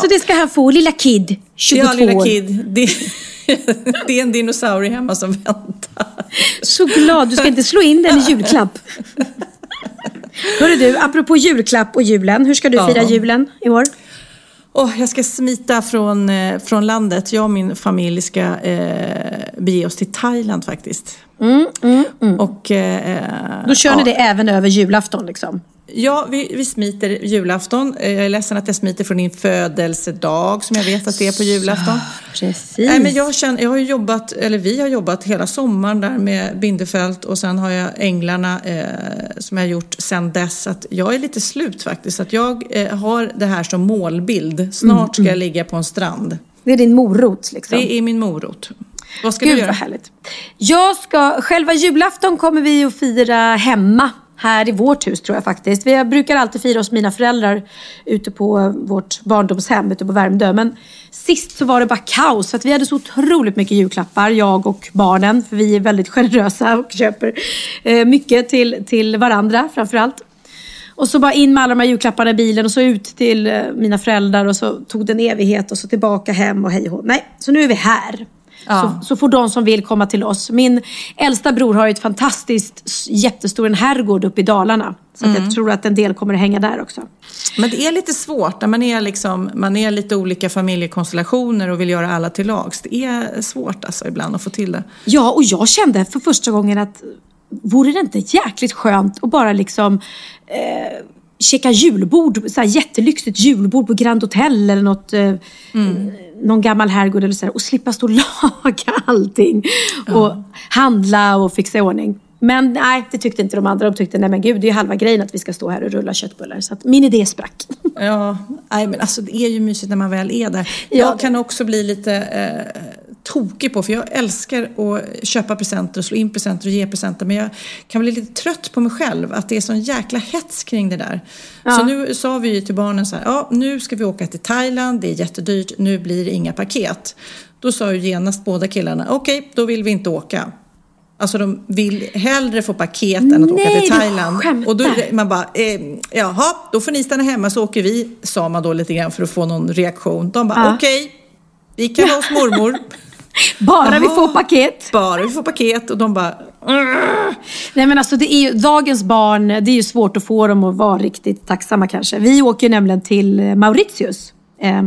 Speaker 2: Så det ska han få, lilla Kid, 22
Speaker 1: Ja, lilla
Speaker 2: år.
Speaker 1: Kid. Det, det är en dinosaurie hemma som väntar.
Speaker 2: Så glad, du ska inte slå in den i julklapp. Hörru du, apropå julklapp och julen, hur ska du
Speaker 1: Ja.
Speaker 2: fira julen i år?
Speaker 1: Åh, jag ska smita från, eh, från landet. Jag och min familj ska eh, bege oss till Thailand faktiskt. Och, eh,
Speaker 2: Då kör
Speaker 1: ja,
Speaker 2: ni det även över julafton liksom?
Speaker 1: Ja, vi, vi smiter julafton. Eh, Jag är ledsen att jag smiter från din födelsedag som jag vet att det är på julafton.
Speaker 2: Precis.
Speaker 1: Nej, men jag, känner, jag har jobbat, eller vi har jobbat hela sommaren där med Bindefält och sen har jag Änglarna eh, som jag har gjort sen dess. Att jag är lite slut faktiskt. Att jag eh, har det här som målbild. Snart ska jag ligga på en strand.
Speaker 2: Det är din morot liksom?
Speaker 1: Det är min morot. Vad ska
Speaker 2: Gud
Speaker 1: du göra?
Speaker 2: vad härligt. Jag ska, själva julafton kommer vi att fira hemma. Här i vårt hus tror jag faktiskt. Vi brukar alltid fira hos mina föräldrar ute på vårt barndomshem ute på Värmdö. Men sist så var det bara kaos för att vi hade så otroligt mycket julklappar, jag och barnen. För vi är väldigt generösa och köper eh, mycket till, till varandra framförallt. Och så bara in med alla de här julklapparna i bilen och så ut till eh, mina föräldrar och så tog det en evighet och så tillbaka hem och hej och hå. Nej, så nu är vi här.
Speaker 1: Ja.
Speaker 2: Så, så får de som vill komma till oss. Min äldsta bror har ju ett fantastiskt jättestor en herrgård uppe i Dalarna. Så att jag tror att en del kommer att hänga där också.
Speaker 1: Men det är lite svårt när man är, liksom, man är lite olika familjekonstellationer och vill göra alla till lags. Det är svårt alltså ibland att få till det.
Speaker 2: Ja, och jag kände för första gången att vore det inte jäkligt skönt att bara liksom eh, checka julbord, så här jättelyxigt julbord på Grand Hotel eller något, eh, någon gammal herrgård eller så och slippa stå och laga allting och handla och fixa i ordning. Men nej, det tyckte inte de andra. De tyckte, nej men gud, det är ju halva grejen att vi ska stå här och rulla köttbullar. Så att min idé sprack.
Speaker 1: Ja, nej, men alltså det är ju mysigt när man väl är där.
Speaker 2: Ja,
Speaker 1: jag kan också bli lite eh, tokig på, för jag älskar att köpa presenter och slå in presenter och ge presenter, men jag kan bli lite trött på mig själv, att det är sån jäkla hets kring det där. Så nu sa vi ju till barnen så här, ja nu ska vi åka till Thailand, det är jättedyrt, nu blir det inga paket. Då sa ju genast båda killarna, okej, då vill vi inte åka. Alltså de vill hellre få paket än att åka
Speaker 2: Nej,
Speaker 1: till
Speaker 2: du
Speaker 1: Thailand.
Speaker 2: skämtar.
Speaker 1: Och då man bara, eh, jaha, då får ni stanna hemma så åker vi, sa man då lite grann för att få någon reaktion. De bara,
Speaker 2: Ja.
Speaker 1: okej, vi kan vara hos mormor.
Speaker 2: Bara vi
Speaker 1: Jaha.
Speaker 2: får paket.
Speaker 1: Bara vi får paket. Och de bara,
Speaker 2: Nej men alltså det är ju, dagens barn, det är ju svårt att få dem att vara riktigt tacksamma kanske. Vi åker ju nämligen till Mauritius eh,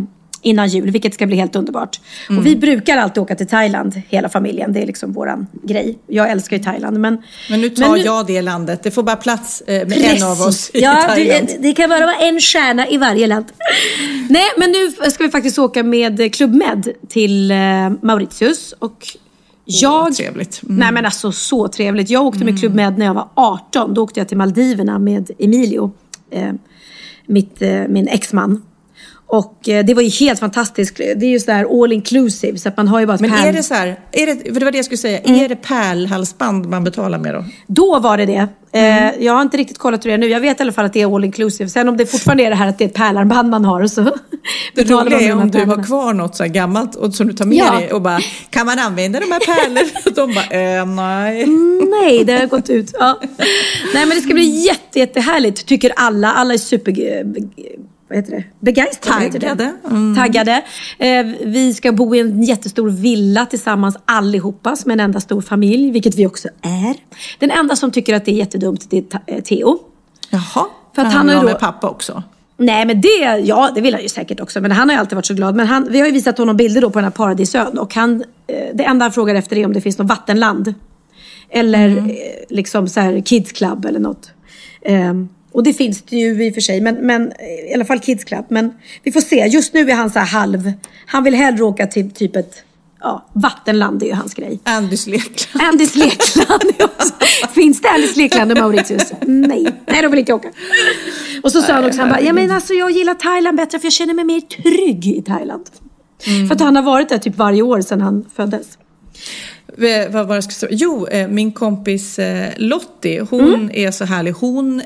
Speaker 2: innan jul, vilket ska bli helt underbart.
Speaker 1: Mm.
Speaker 2: Och vi brukar alltid åka till Thailand, hela familjen. Det är liksom våran grej. Jag älskar ju Thailand. Men,
Speaker 1: men nu tar
Speaker 2: men nu-
Speaker 1: jag det landet. Det får bara plats eh, med
Speaker 2: Precis.
Speaker 1: en av oss i
Speaker 2: ja,
Speaker 1: Thailand.
Speaker 2: det, det kan bara vara en stjärna i varje land. Nej, men nu ska vi faktiskt åka med Club Med till eh, Mauritius. Och jag...
Speaker 1: vad trevligt. Mm.
Speaker 2: Nej men alltså så trevligt. Jag åkte med Club Med när jag var 18. Då åkte jag till Maldiverna med Emilio, eh, mitt, eh, min exman. Och eh, det var ju helt fantastiskt. Det är ju sådär all inclusive så att man har ju bara
Speaker 1: Men
Speaker 2: pärl-
Speaker 1: är det så här, är det, för det var det jag skulle säga,
Speaker 2: Mm.
Speaker 1: är det pärlhalsband man betalar med då?
Speaker 2: Då var det det.
Speaker 1: Mm.
Speaker 2: Eh, jag har inte riktigt kollat hur det är nu. Jag vet i alla fall att det är all inclusive. Sen om det fortfarande är det här att det är ett pärlarmband man har så
Speaker 1: Det roliga är om du har kvar något så här gammalt och som du tar med
Speaker 2: Ja.
Speaker 1: dig och bara, kan man använda de här pärlorna? Och de bara, eh, nej.
Speaker 2: Nej, det har gått ut. Ja. Nej, men det ska bli jätte, jättehärligt, tycker alla. Alla är super... Vad heter det? Begeistrade.
Speaker 1: Taggade. Mm.
Speaker 2: Taggade. Eh, vi ska bo i en jättestor villa tillsammans allihopa som en enda stor familj, vilket vi också är. Den enda som tycker att det är jättedumt, det är eh, Theo.
Speaker 1: Jaha,
Speaker 2: För att
Speaker 1: han
Speaker 2: han
Speaker 1: vara
Speaker 2: ju
Speaker 1: med
Speaker 2: då-
Speaker 1: pappa också.
Speaker 2: Nej men det, ja det vill han ju säkert också. Men han har ju alltid varit så glad. Men han, vi har ju visat honom bilder då på den här paradisön. Och han, eh, det enda han frågar efter är om det finns något vattenland. Eller
Speaker 1: Mm.
Speaker 2: eh, liksom så här Kids Club eller något. Ehm, och det finns det ju i och för sig. Men, men eh, i alla fall Kids Club. Men vi får se. Just nu är han så halv. Han vill hellre åka till typ ett ja, vattenland. Är ju hans grej.
Speaker 1: Andys lekland.
Speaker 2: Andys lekland. Finns det Andys lekland i Mauritius? Nej, nej då vill inte åka. Och så sa han också, han bara, ja men alltså jag gillar Thailand bättre för jag känner mig mer trygg i Thailand. För att han har varit där typ varje år sedan han föddes.
Speaker 1: Eh, Vad var jag skulle säga? Jo, eh, min kompis Lottie, hon
Speaker 2: Mm.
Speaker 1: är så härlig. Hon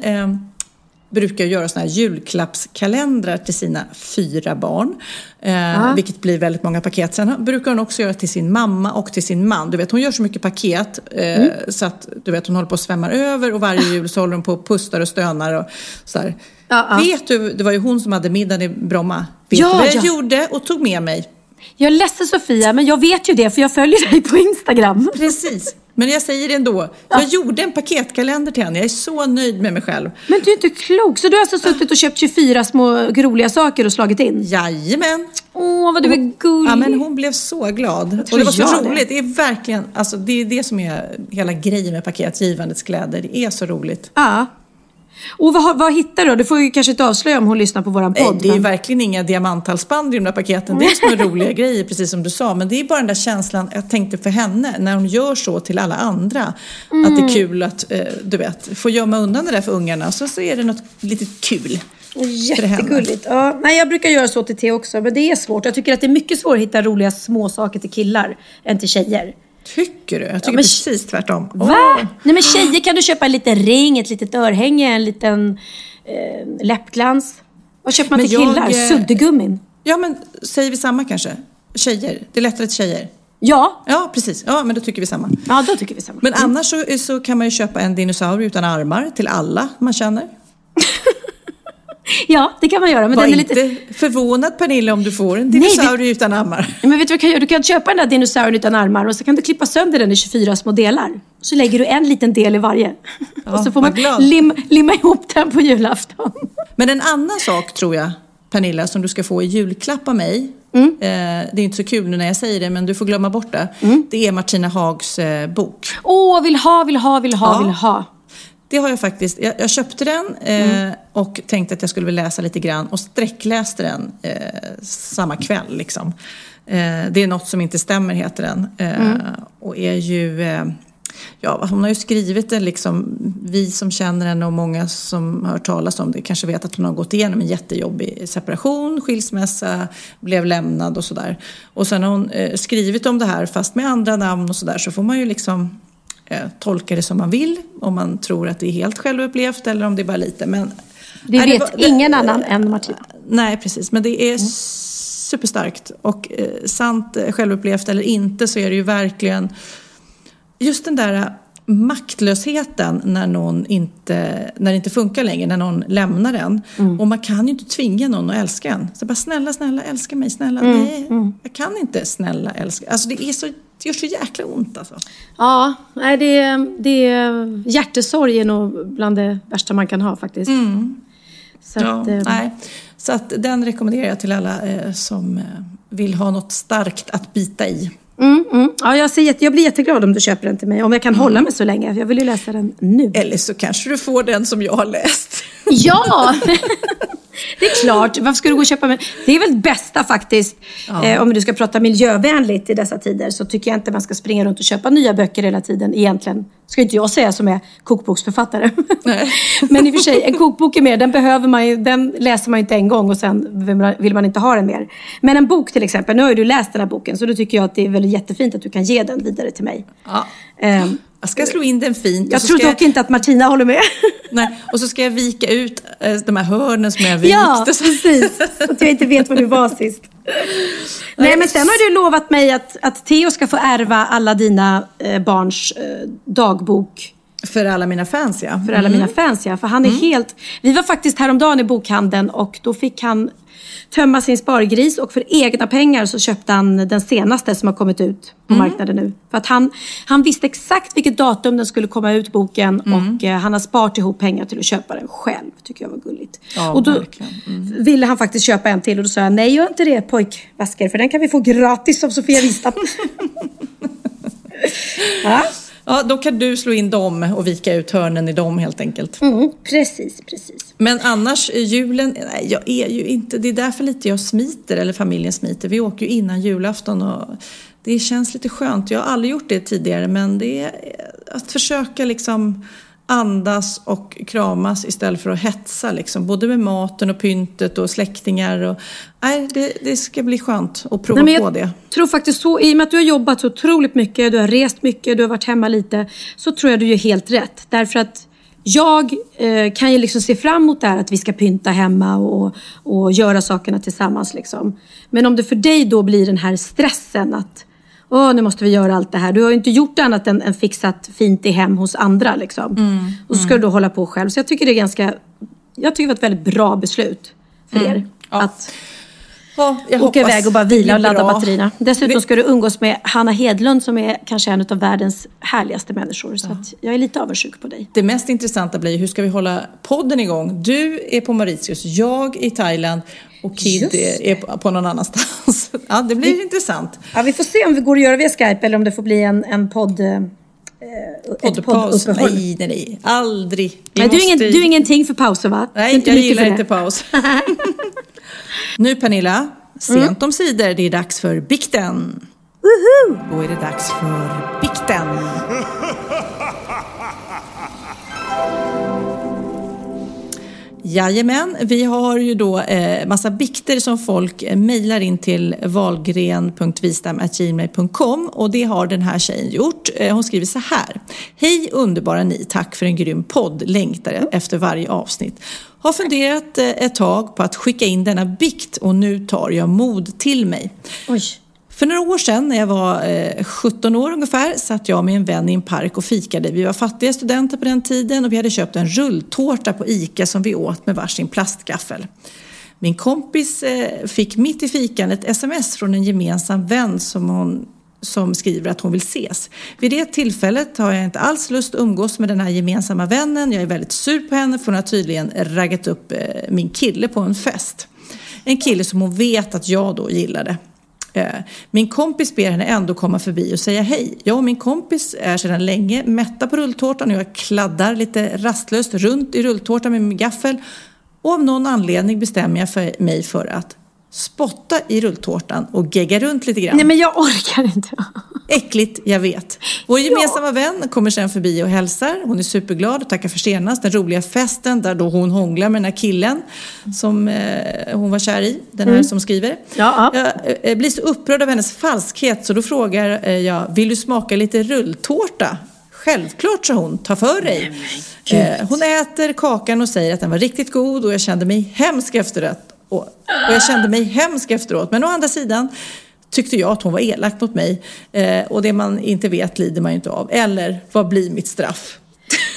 Speaker 1: brukar göra såna här julklappskalendrar till sina fyra barn. Eh, Vilket blir väldigt många paket. Sen brukar hon också göra till sin mamma och till sin man. Du vet, hon gör så mycket paket eh,
Speaker 2: Mm.
Speaker 1: så att du vet, hon håller på att svämmar över och varje jul så håller hon på och pustar och stönar. Och så
Speaker 2: ja.
Speaker 1: Vet du, det var ju hon som hade middagen i Bromma. Vet
Speaker 2: Ja,
Speaker 1: du vad jag
Speaker 2: ja.
Speaker 1: gjorde och tog med mig?
Speaker 2: Jag är ledsen Sofia, men jag vet ju det för jag följer dig på Instagram.
Speaker 1: Precis. Men jag säger det ändå. Jag gjorde en paketkalender till henne. Jag är så nöjd med mig själv.
Speaker 2: Men du är inte klok. Så du har alltså suttit och köpt 24 små roliga saker och slagit in?
Speaker 1: Jajamän.
Speaker 2: Åh, vad du är gullig.
Speaker 1: Ja, men hon blev så glad. Och det var så
Speaker 2: jag det.
Speaker 1: roligt. Det är verkligen, alltså det är det som är hela grejen med paketgivandets kläder. Det är så roligt.
Speaker 2: Ja. Och vad, vad hittar du? Du får ju kanske inte avslöja om hon lyssnar på våran podd.
Speaker 1: det är ju
Speaker 2: men-
Speaker 1: verkligen inga diamanthalsband i de där paketen. Det är små roliga grejer, precis som du sa. Men det är bara den där känslan jag tänkte för henne, när hon gör så till alla andra. Att
Speaker 2: Mm.
Speaker 1: det är kul att, eh, du vet, få gömma undan det där för ungarna. Så, så är det något lite kul.
Speaker 2: Jättegulligt. Ja, nej, jag brukar göra så till Theo också, men det är svårt. Jag tycker att det är mycket svårare att hitta roliga små saker till killar än till tjejer.
Speaker 1: Tycker du? Jag tycker
Speaker 2: men-
Speaker 1: precis tvärtom.
Speaker 2: Va? Nej men tjejer kan du köpa en liten ring, ett litet örhänge, en liten eh, läppglans. Vad köper man
Speaker 1: Men
Speaker 2: till
Speaker 1: jag,
Speaker 2: killar?
Speaker 1: eh,
Speaker 2: Suddgummin?
Speaker 1: Ja, men säger vi samma kanske? Tjejer. Det är lättare till tjejer.
Speaker 2: Ja.
Speaker 1: Ja, precis. Ja, men då tycker vi samma.
Speaker 2: Ja, då tycker vi samma.
Speaker 1: Men annars så, så kan man ju köpa en dinosaurie utan armar till alla man känner.
Speaker 2: Ja, det kan man göra. Men
Speaker 1: Var
Speaker 2: den är
Speaker 1: inte
Speaker 2: lite...
Speaker 1: förvånad Pernilla om du får en
Speaker 2: Nej,
Speaker 1: dinosaurie utan armar.
Speaker 2: Men vet du vad du kan göra? Du kan köpa den där dinosaurien utan armar och så kan du klippa sönder den i 24 små delar. Så lägger du en liten del i varje. och så får man lim, limma ihop den på julafton.
Speaker 1: Men en annan sak tror jag, Pernilla, som du ska få i julklapp av mig.
Speaker 2: Mm.
Speaker 1: Eh, det är inte så kul nu när jag säger det, men du får glömma bort det.
Speaker 2: Mm.
Speaker 1: Det är Martina Hags eh, bok.
Speaker 2: Åh, vill ha, vill ha, vill ha,
Speaker 1: Ja.
Speaker 2: vill ha.
Speaker 1: Det har jag faktiskt. Jag, jag köpte den eh, och tänkte att jag skulle vilja läsa lite grann och sträckläste den eh, samma kväll. Liksom. Eh, det är något som inte stämmer heter den. Eh, Och är ju eh, Ja, hon har ju skrivit det liksom, vi som känner henne och många som har hört talas om det kanske vet att hon har gått igenom en jättejobbig separation, skilsmässa, blev lämnad och sådär. Och sen har hon eh, skrivit om det här fast med andra namn och sådär så får man ju liksom eh, tolka det som man vill. Om man tror att det är helt självupplevt eller om det är bara lite. Men,
Speaker 2: Det vet
Speaker 1: var- det-
Speaker 2: ingen annan än Martina.
Speaker 1: Nej, precis. Men det är superstarkt. Och eh, sant eh, självupplevt eller inte så är det ju verkligen just den där eh, maktlösheten när någon inte, när det inte funkar längre, när någon lämnar en. Och man kan ju inte tvinga någon att älska en. Så bara snälla, snälla, älska mig, snälla. Nej, jag kan inte snälla älska. Alltså det är så, det gör så jäkla ont alltså.
Speaker 2: Ja, nej, det, det, hjärtesorg är nog bland det värsta man kan ha faktiskt. Så
Speaker 1: Ja,
Speaker 2: att, eh,
Speaker 1: nej. Så att den rekommenderar jag till alla eh, som eh, vill ha något starkt att bita i.
Speaker 2: mm, mm. Ja, jag, ser jag blir jätteglad om du köper den till mig. Om jag kan hålla mig så länge. Jag vill ju läsa den nu.
Speaker 1: Eller så kanske du får den som jag har läst.
Speaker 2: Ja! Det är klart. Varför ska du gå och köpa? Det är väl det bästa faktiskt. Eh, om du ska prata miljövänligt i dessa tider så tycker jag inte man ska springa runt och köpa nya böcker hela tiden. Egentligen ska inte jag säga som är kokboksförfattare. Men i och för sig, en kokbok är mer, den behöver man ju, den läser man ju inte en gång och sen vill man, inte ha den mer. Men en bok till exempel, nu har ju du läst den här boken så då tycker jag att det är väldigt jättefint att du kan ge den vidare till mig.
Speaker 1: Ja.
Speaker 2: Ehm,
Speaker 1: Jag ska slå in den fint.
Speaker 2: jag tror dock inte att Martina håller med.
Speaker 1: Nej, och så ska jag vika ut eh, de här hörnen som jag vikt.
Speaker 2: Ja, precis. Så att jag inte vet var du var sist. Nej, men sen har du lovat mig att, att Theo ska få ärva alla dina eh, barns eh, dagbok.
Speaker 1: För alla mina fans ja.
Speaker 2: För alla mina fans ja. För han är helt... Vi var faktiskt häromdagen i bokhandeln och då fick han tömma sin spargris och för egna pengar så köpte han den senaste som har kommit ut på marknaden nu. För att han, han visste exakt vilket datum den skulle komma ut, boken. Och eh, han har sparat ihop pengar till att köpa den själv. Tycker jag var gulligt.
Speaker 1: Ja,
Speaker 2: och då
Speaker 1: verkligen.
Speaker 2: ville han faktiskt köpa en till och då sa jag nej gör inte det pojkvasker för den kan vi få gratis av Sofia Wistam. ja.
Speaker 1: Ja, då kan du slå in dem och vika ut hörnen i dem helt enkelt.
Speaker 2: mm, precis, precis.
Speaker 1: Men annars, eh, julen, nej, jag är ju inte, det är därför lite jag smiter, eller familjen smiter. Vi åker ju innan julafton och det känns lite skönt. Jag har aldrig gjort det tidigare men det är att försöka liksom andas och kramas istället för att hetsa liksom. Både med maten och pyntet och släktingar och nej, det, det ska bli skönt att prova
Speaker 2: Nej,
Speaker 1: på det.
Speaker 2: tror faktiskt så, i och med att du har jobbat så otroligt mycket, du har rest mycket, du har varit hemma lite, så tror jag du gör helt rätt. Därför att jag eh, kan ju liksom se fram emot det här att vi ska pynta hemma och, och göra sakerna tillsammans. Liksom. Men om det för dig då blir den här stressen att Åh, nu måste vi göra allt det här. Du har ju inte gjort annat än, än fixat fint i hem hos andra. Liksom.
Speaker 1: Mm,
Speaker 2: och så ska du då hålla på själv. Så jag tycker det är ganska... Jag tycker det var ett väldigt bra beslut för er.
Speaker 1: Mm. Ja.
Speaker 2: Att
Speaker 1: Ja, jag
Speaker 2: åka iväg och bara vila och ladda
Speaker 1: bra.
Speaker 2: batterierna. Dessutom ska du umgås med Hanna Hedlund som är kanske en av världens härligaste människor. Så att jag är lite avundsjuk på dig.
Speaker 1: Det mest intressanta blir hur ska vi hålla podden igång? Du är på Mauritius, jag i Thailand och Kid
Speaker 2: Just
Speaker 1: är på- någon annanstans. Ja, det blir intressant.
Speaker 2: Ja, vi får se om det går att göra via Skype eller om det får bli en, en podd... eh, ett
Speaker 1: Poddpaus? Nej, nej, nej. Aldrig. Vi
Speaker 2: Nej, du, är ingen, du är ingenting för pauser va?
Speaker 1: Nej,
Speaker 2: inte
Speaker 1: jag gillar inte paus. nu Pernilla, sent
Speaker 2: Mm.
Speaker 1: om sidor, det är dags för bikten. Då är det dags för bikten. Jajamän, vi har ju då eh, massa bikter som folk eh, mejlar in till valgren.vistam.gmail.com och det har den här tjejen gjort. Eh, hon skriver så här. Hej underbara ni, tack för en grym podd, längtar efter varje avsnitt. Har funderat eh, ett tag på att skicka in denna bikt och nu tar jag mod till mig.
Speaker 2: Oj.
Speaker 1: För några år sedan när jag var eh, 17 år ungefär satt jag med en vän i en park och fikade. Vi var fattiga studenter på den tiden och vi hade köpt en rulltårta på ICA som vi åt med varsin plastgaffel. Min kompis eh, fick mitt i fikan ett sms från en gemensam vän som hon som skriver att hon vill ses. Vid det tillfället har jag inte alls lust att umgås med den här gemensamma vännen. Jag är väldigt sur på henne för hon har tydligen raggat upp eh, min kille på en fest. En kille som hon vet att jag då gillade. Eh, min kompis ber henne ändå komma förbi och säga hej. Jag och min kompis är sedan länge mätta på rulltårtan och jag kladdar lite rastlöst runt i rulltårtan med min gaffel. Och av någon anledning bestämmer jag för mig för att spotta i rulltårtan och gegga runt lite grann.
Speaker 2: Nej men jag orkar inte.
Speaker 1: Äckligt, jag vet. Vår gemensamma vän kommer sen förbi och hälsar. Hon är superglad och tackar för senast. Den roliga festen där då hon hånglar med den här killen som eh, hon var kär i. Den här som skriver.
Speaker 2: Ja, ja.
Speaker 1: Jag eh, blir så upprörd av hennes falskhet så då frågar eh, jag, vill du smaka lite rulltårta? Självklart, sa hon. Ta för dig. Eh, hon äter kakan och säger att den var riktigt god och jag kände mig hemsk efteråt. Och, och jag kände mig hemsk efteråt. Men å andra sidan tyckte jag att hon var elak mot mig. Eh, och det man inte vet lider man ju inte av. Eller, vad blir mitt straff?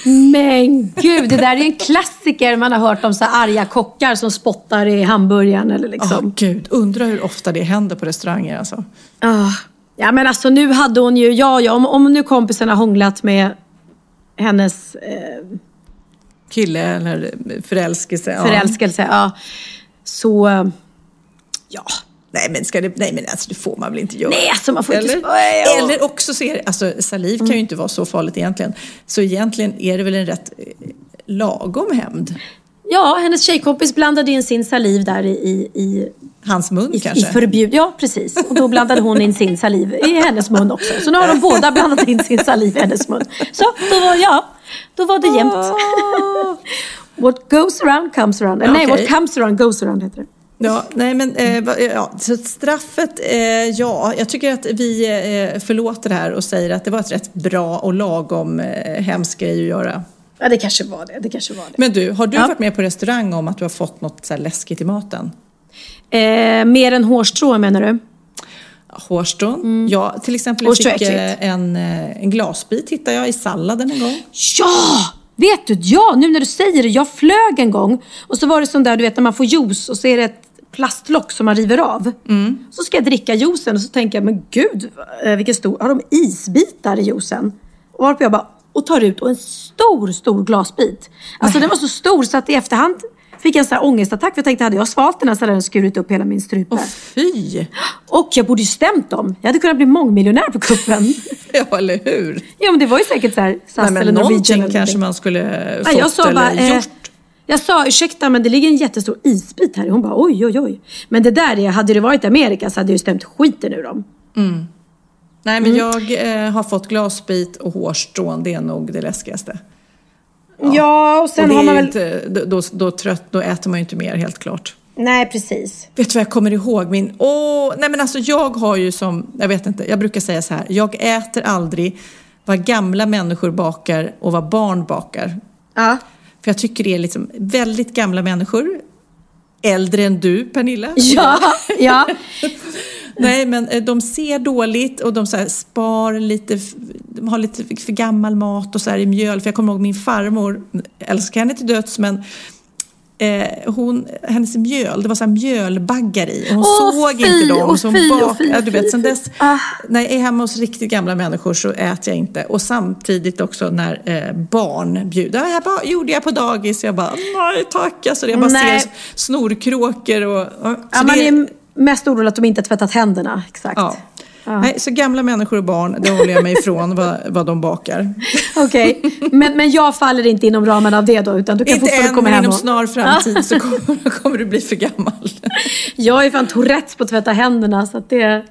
Speaker 2: Men gud, det där är en klassiker man har hört om så här arga kockar som spottar i hamburgaren eller
Speaker 1: Ja,
Speaker 2: liksom.
Speaker 1: gud. Undrar hur ofta det händer på restauranger alltså.
Speaker 2: Ah. Ja men alltså nu hade hon ju, ja ja, om, om nu kompisen har hånglat med hennes eh,
Speaker 1: Kille eller förälskelse. ja.
Speaker 2: förälskelse, ja. Så, ja.
Speaker 1: Nej men, ska det, nej men alltså det får man väl inte göra?
Speaker 2: Nej, alltså, man får inte-
Speaker 1: eller?
Speaker 2: Ja.
Speaker 1: Eller också så är det, alltså saliv kan ju inte vara så farligt egentligen. Så egentligen är det väl en rätt eh, lagom hämnd.
Speaker 2: Ja, hennes tjejkompis blandade in sin saliv där i, i, i,
Speaker 1: Hans mun
Speaker 2: i, i
Speaker 1: kanske?
Speaker 2: förbjud... Ja, precis. Och då blandade hon in sin saliv i hennes mun också. Så nu har de båda blandat in sin saliv i hennes mun. Så, då var, ja, då var det jämnt. What goes around comes around. Eller Nej,
Speaker 1: Okej.
Speaker 2: what comes around goes around heter det.
Speaker 1: Ja, nej men eh, va- ja, så straffet, eh, ja, jag tycker att vi eh, förlåter det här och säger att det var ett rätt bra och lagom eh, hemsk grej att göra.
Speaker 2: Ja, det kanske var det. Det kanske var det.
Speaker 1: Men du, har du
Speaker 2: Ja.
Speaker 1: varit med på restaurang om att du har fått något så läskigt i maten?
Speaker 2: Eh, mer än hårstrå menar du?
Speaker 1: Hårstrån. Ja, till exempel jag fick eh, en, eh, en glasbit hittade jag i salladen en gång.
Speaker 2: Ja! Vet du, ja, nu när du säger det. Jag flög en gång och så var det sån där, du vet när man får juice och så är det ett plastlock som man river av. Så ska jag dricka juicen och så tänker jag, men gud, eh, vilken stor, har de isbitar i juicen? Och varpå jag bara, och tar ut och en stor, stor glasbit. Alltså den var så stor så att i efterhand fick en sån här ångestattack. För jag tänkte, hade jag svalt den här så hade den skurit upp hela min strupe.
Speaker 1: Åh fy!
Speaker 2: Och jag borde ju stämt dem. Jag hade kunnat bli mångmiljonär på kuppen.
Speaker 1: Ja, eller hur?
Speaker 2: ja, men det var ju säkert så här SAS
Speaker 1: Nej,
Speaker 2: eller Norwegian.
Speaker 1: någonting
Speaker 2: eller
Speaker 1: kanske man skulle fått
Speaker 2: Nej, jag sa
Speaker 1: eller
Speaker 2: bara, eh,
Speaker 1: gjort.
Speaker 2: jag sa ursäkta men det ligger en jättestor isbit här. Hon bara oj oj oj. Men det där, är- hade det varit Amerika så hade jag ju stämt skiten ur dem.
Speaker 1: Nej,
Speaker 2: Mm.
Speaker 1: men jag eh, har fått glasbit och hårstrån. Det är nog det läskigaste.
Speaker 2: Ja, och sen
Speaker 1: och
Speaker 2: har man väl...
Speaker 1: inte, då, då, då, trött, då äter man ju inte mer, helt klart.
Speaker 2: Nej, precis.
Speaker 1: Vet du vad jag kommer ihåg? Min, åh, nej men alltså jag har ju som, jag vet inte, jag brukar säga så här. Jag äter aldrig vad gamla människor bakar och vad barn bakar.
Speaker 2: Ja.
Speaker 1: För jag tycker det är liksom väldigt gamla människor. Äldre än du, Pernilla.
Speaker 2: Ja, ja.
Speaker 1: Nej, men eh, de ser dåligt och de så här spar lite, de har lite för gammal mat och så här i mjöl. För jag kommer ihåg min farmor, älskar henne till döds, men eh, hon, hennes mjöl, det var så mjölbaggar i. Och hon
Speaker 2: Åh,
Speaker 1: såg
Speaker 2: fy,
Speaker 1: inte dem.
Speaker 2: åh,
Speaker 1: så hon
Speaker 2: åh,
Speaker 1: bak-
Speaker 2: fy,
Speaker 1: ja, du vet, sen dess,
Speaker 2: Ah.
Speaker 1: när jag är hemma hos riktigt gamla människor så äter jag inte. Och samtidigt också när eh, barn bjuder. Det här bara, gjorde jag på dagis. Jag bara, nej tack. Alltså, jag bara
Speaker 2: Nej.
Speaker 1: ser snorkråkor och... och så
Speaker 2: ja man är mest orolig att de inte har tvättat händerna. Exakt.
Speaker 1: Ja. Nej, så gamla människor och barn, det håller jag mig ifrån vad, vad de bakar.
Speaker 2: Okej, men, men jag faller inte inom ramen av det då, utan du kan
Speaker 1: Inte än,
Speaker 2: komma
Speaker 1: men
Speaker 2: hem
Speaker 1: inom
Speaker 2: och...
Speaker 1: snar framtid så kommer, kommer du bli för gammal.
Speaker 2: Jag är fan Tourettes på att tvätta händerna. Så det,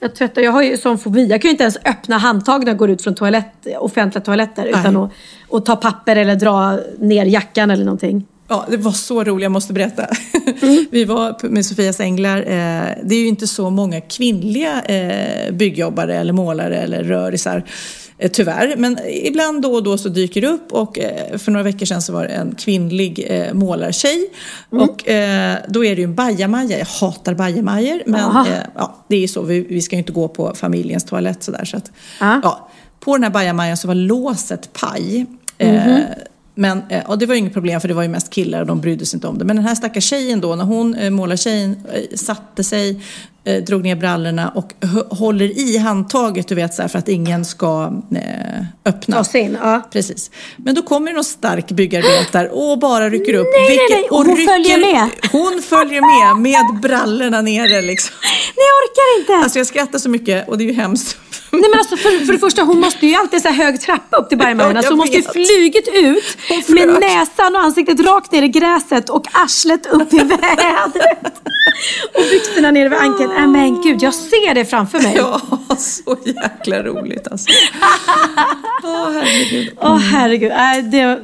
Speaker 2: jag, tvättar, jag har ju sån fobi. Jag kan ju inte ens öppna handtag när jag går ut från toalett, offentliga toaletter utan att, att ta papper eller dra ner jackan eller någonting.
Speaker 1: Ja, det var så roligt, jag måste berätta. Vi var med Sofias Änglar. Eh, det är ju inte så många kvinnliga eh, byggjobbare eller målare eller rörisar. eh, Tyvärr, men ibland då och då så dyker det upp och för några veckor sedan så var det en kvinnlig målartjej. Och eh, då är det ju en bajamaja. Jag hatar bajamajor men eh, ja, det är ju så. Vi, vi ska ju inte gå på familjens toalett sådär. Så att,
Speaker 2: Ja.
Speaker 1: ja, på den här bajamajan så var låset paj. Eh, men, eh, och det var ju inget problem för det var ju mest killar och de brydde sig inte om det. Men den här stackars tjejen då, när hon, eh, målartjejen, eh, satte sig, drog ner brallorna och håller i handtaget, du vet, så här, för att ingen ska öppna.
Speaker 2: Ta in, ja.
Speaker 1: Precis. Men då kommer någon stark byggarbetare och bara rycker upp.
Speaker 2: Nej, nej, nej, och hon följer med.
Speaker 1: Hon följer med, med brallorna nere liksom.
Speaker 2: Nej, jag orkar inte!
Speaker 1: Alltså jag skrattar så mycket och det är ju hemskt.
Speaker 2: Nej men alltså för, för det första, hon måste ju alltid så här hög trappa upp till bergmannen.
Speaker 1: Jag
Speaker 2: hon måste ju flugit ut med näsan och ansiktet rakt ner i gräset och arslet upp i vädret. Och byxorna nere vid ankeln. Nej men gud, jag ser det framför mig.
Speaker 1: Ja, så jäkla roligt alltså. Åh, herregud.
Speaker 2: Åh herregud. Nej, det,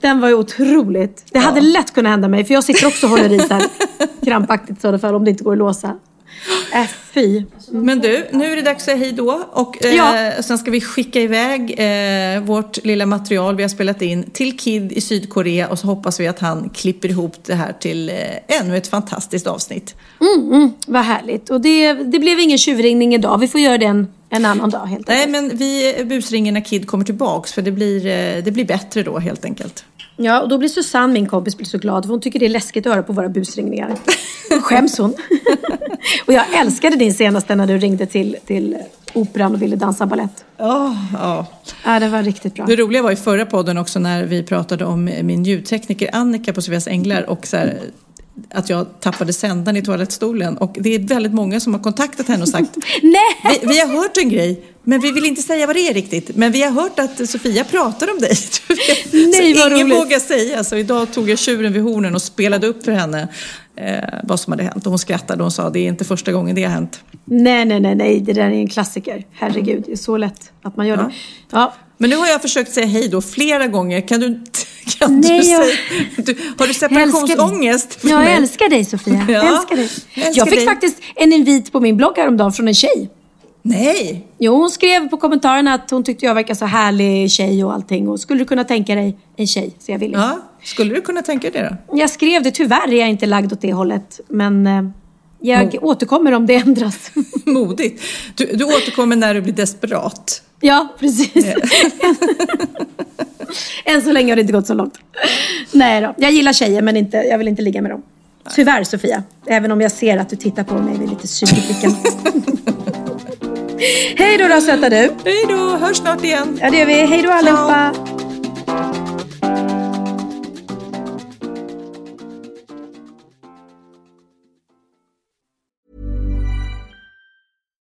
Speaker 2: den var ju otroligt. Det hade lätt kunnat hända mig för jag sitter också och håller i så här krampaktigt sådana fall om det inte går att låsa. Äh, fy.
Speaker 1: Men du, nu är det dags att säga hej då. Och eh,
Speaker 2: Ja.
Speaker 1: sen ska vi skicka iväg eh, vårt lilla material vi har spelat in till Kid i Sydkorea. Och så hoppas vi att han klipper ihop det här till eh, ännu ett fantastiskt avsnitt.
Speaker 2: Vad härligt. Och det, det blev ingen tjurringning idag. Vi får göra det en, annan dag helt
Speaker 1: Nej,
Speaker 2: enkelt.
Speaker 1: men vi busringer när Kid kommer tillbaks. För det blir, eh, det blir bättre då helt enkelt.
Speaker 2: Ja, och då blir Susanne, min kompis, blir så glad för hon tycker det är läskigt att höra på våra busringningar. Skäms hon. och jag älskade din senaste när du ringde till, till Operan och ville dansa ballett.
Speaker 1: Ja, ja.
Speaker 2: Ja, det var riktigt bra.
Speaker 1: Det roliga var i förra podden också när vi pratade om min ljudtekniker Annika på Sveas Änglar och så här, att jag tappade sändaren i toalettstolen. Och det är väldigt många som har kontaktat henne och sagt
Speaker 2: Nej!
Speaker 1: vi, vi har hört en grej, men vi vill inte säga vad det är riktigt. Men vi har hört att Sofia pratar om dig.
Speaker 2: Nej,
Speaker 1: så
Speaker 2: vad
Speaker 1: ingen
Speaker 2: roligt.
Speaker 1: vågar säga. Så idag tog jag tjuren vid hornen och spelade upp för henne eh, vad som hade hänt. Och hon skrattade och sa det är inte första gången det har hänt.
Speaker 2: Nej, nej, nej, nej. Det där är en klassiker. Herregud, det är så lätt att man gör det. Ja.
Speaker 1: Men nu har jag försökt säga hej då flera gånger. Kan du, kan
Speaker 2: Nej,
Speaker 1: du
Speaker 2: jag-
Speaker 1: säga... Du, har du separationsångest?
Speaker 2: Jag
Speaker 1: mig?
Speaker 2: älskar dig Sofia.
Speaker 1: Ja,
Speaker 2: Jag älskar dig.
Speaker 1: jag älskar
Speaker 2: Jag fick
Speaker 1: dig.
Speaker 2: faktiskt en invit på min blogg häromdagen från en tjej.
Speaker 1: Nej!
Speaker 2: Jo, hon skrev på kommentarerna att hon tyckte jag verkar så härlig tjej och allting. Och skulle du kunna tänka dig en tjej? Så jag ville.
Speaker 1: Ja, skulle du kunna tänka dig det då?
Speaker 2: Jag skrev det. Tyvärr är jag inte lagd åt det hållet. Men eh, jag återkommer om det ändras.
Speaker 1: Modigt. Du, du återkommer när du blir desperat.
Speaker 2: ja, precis. Än så länge har det inte gått så långt. Nej då. Jag gillar tjejer men inte, jag vill inte ligga med dem. Tyvärr Sofia. Även om jag ser att du tittar på mig med lite sug i blicken. Hej då då söta du.
Speaker 1: Hej då, hörs snart igen.
Speaker 2: Ja det gör vi. Hej då allihopa.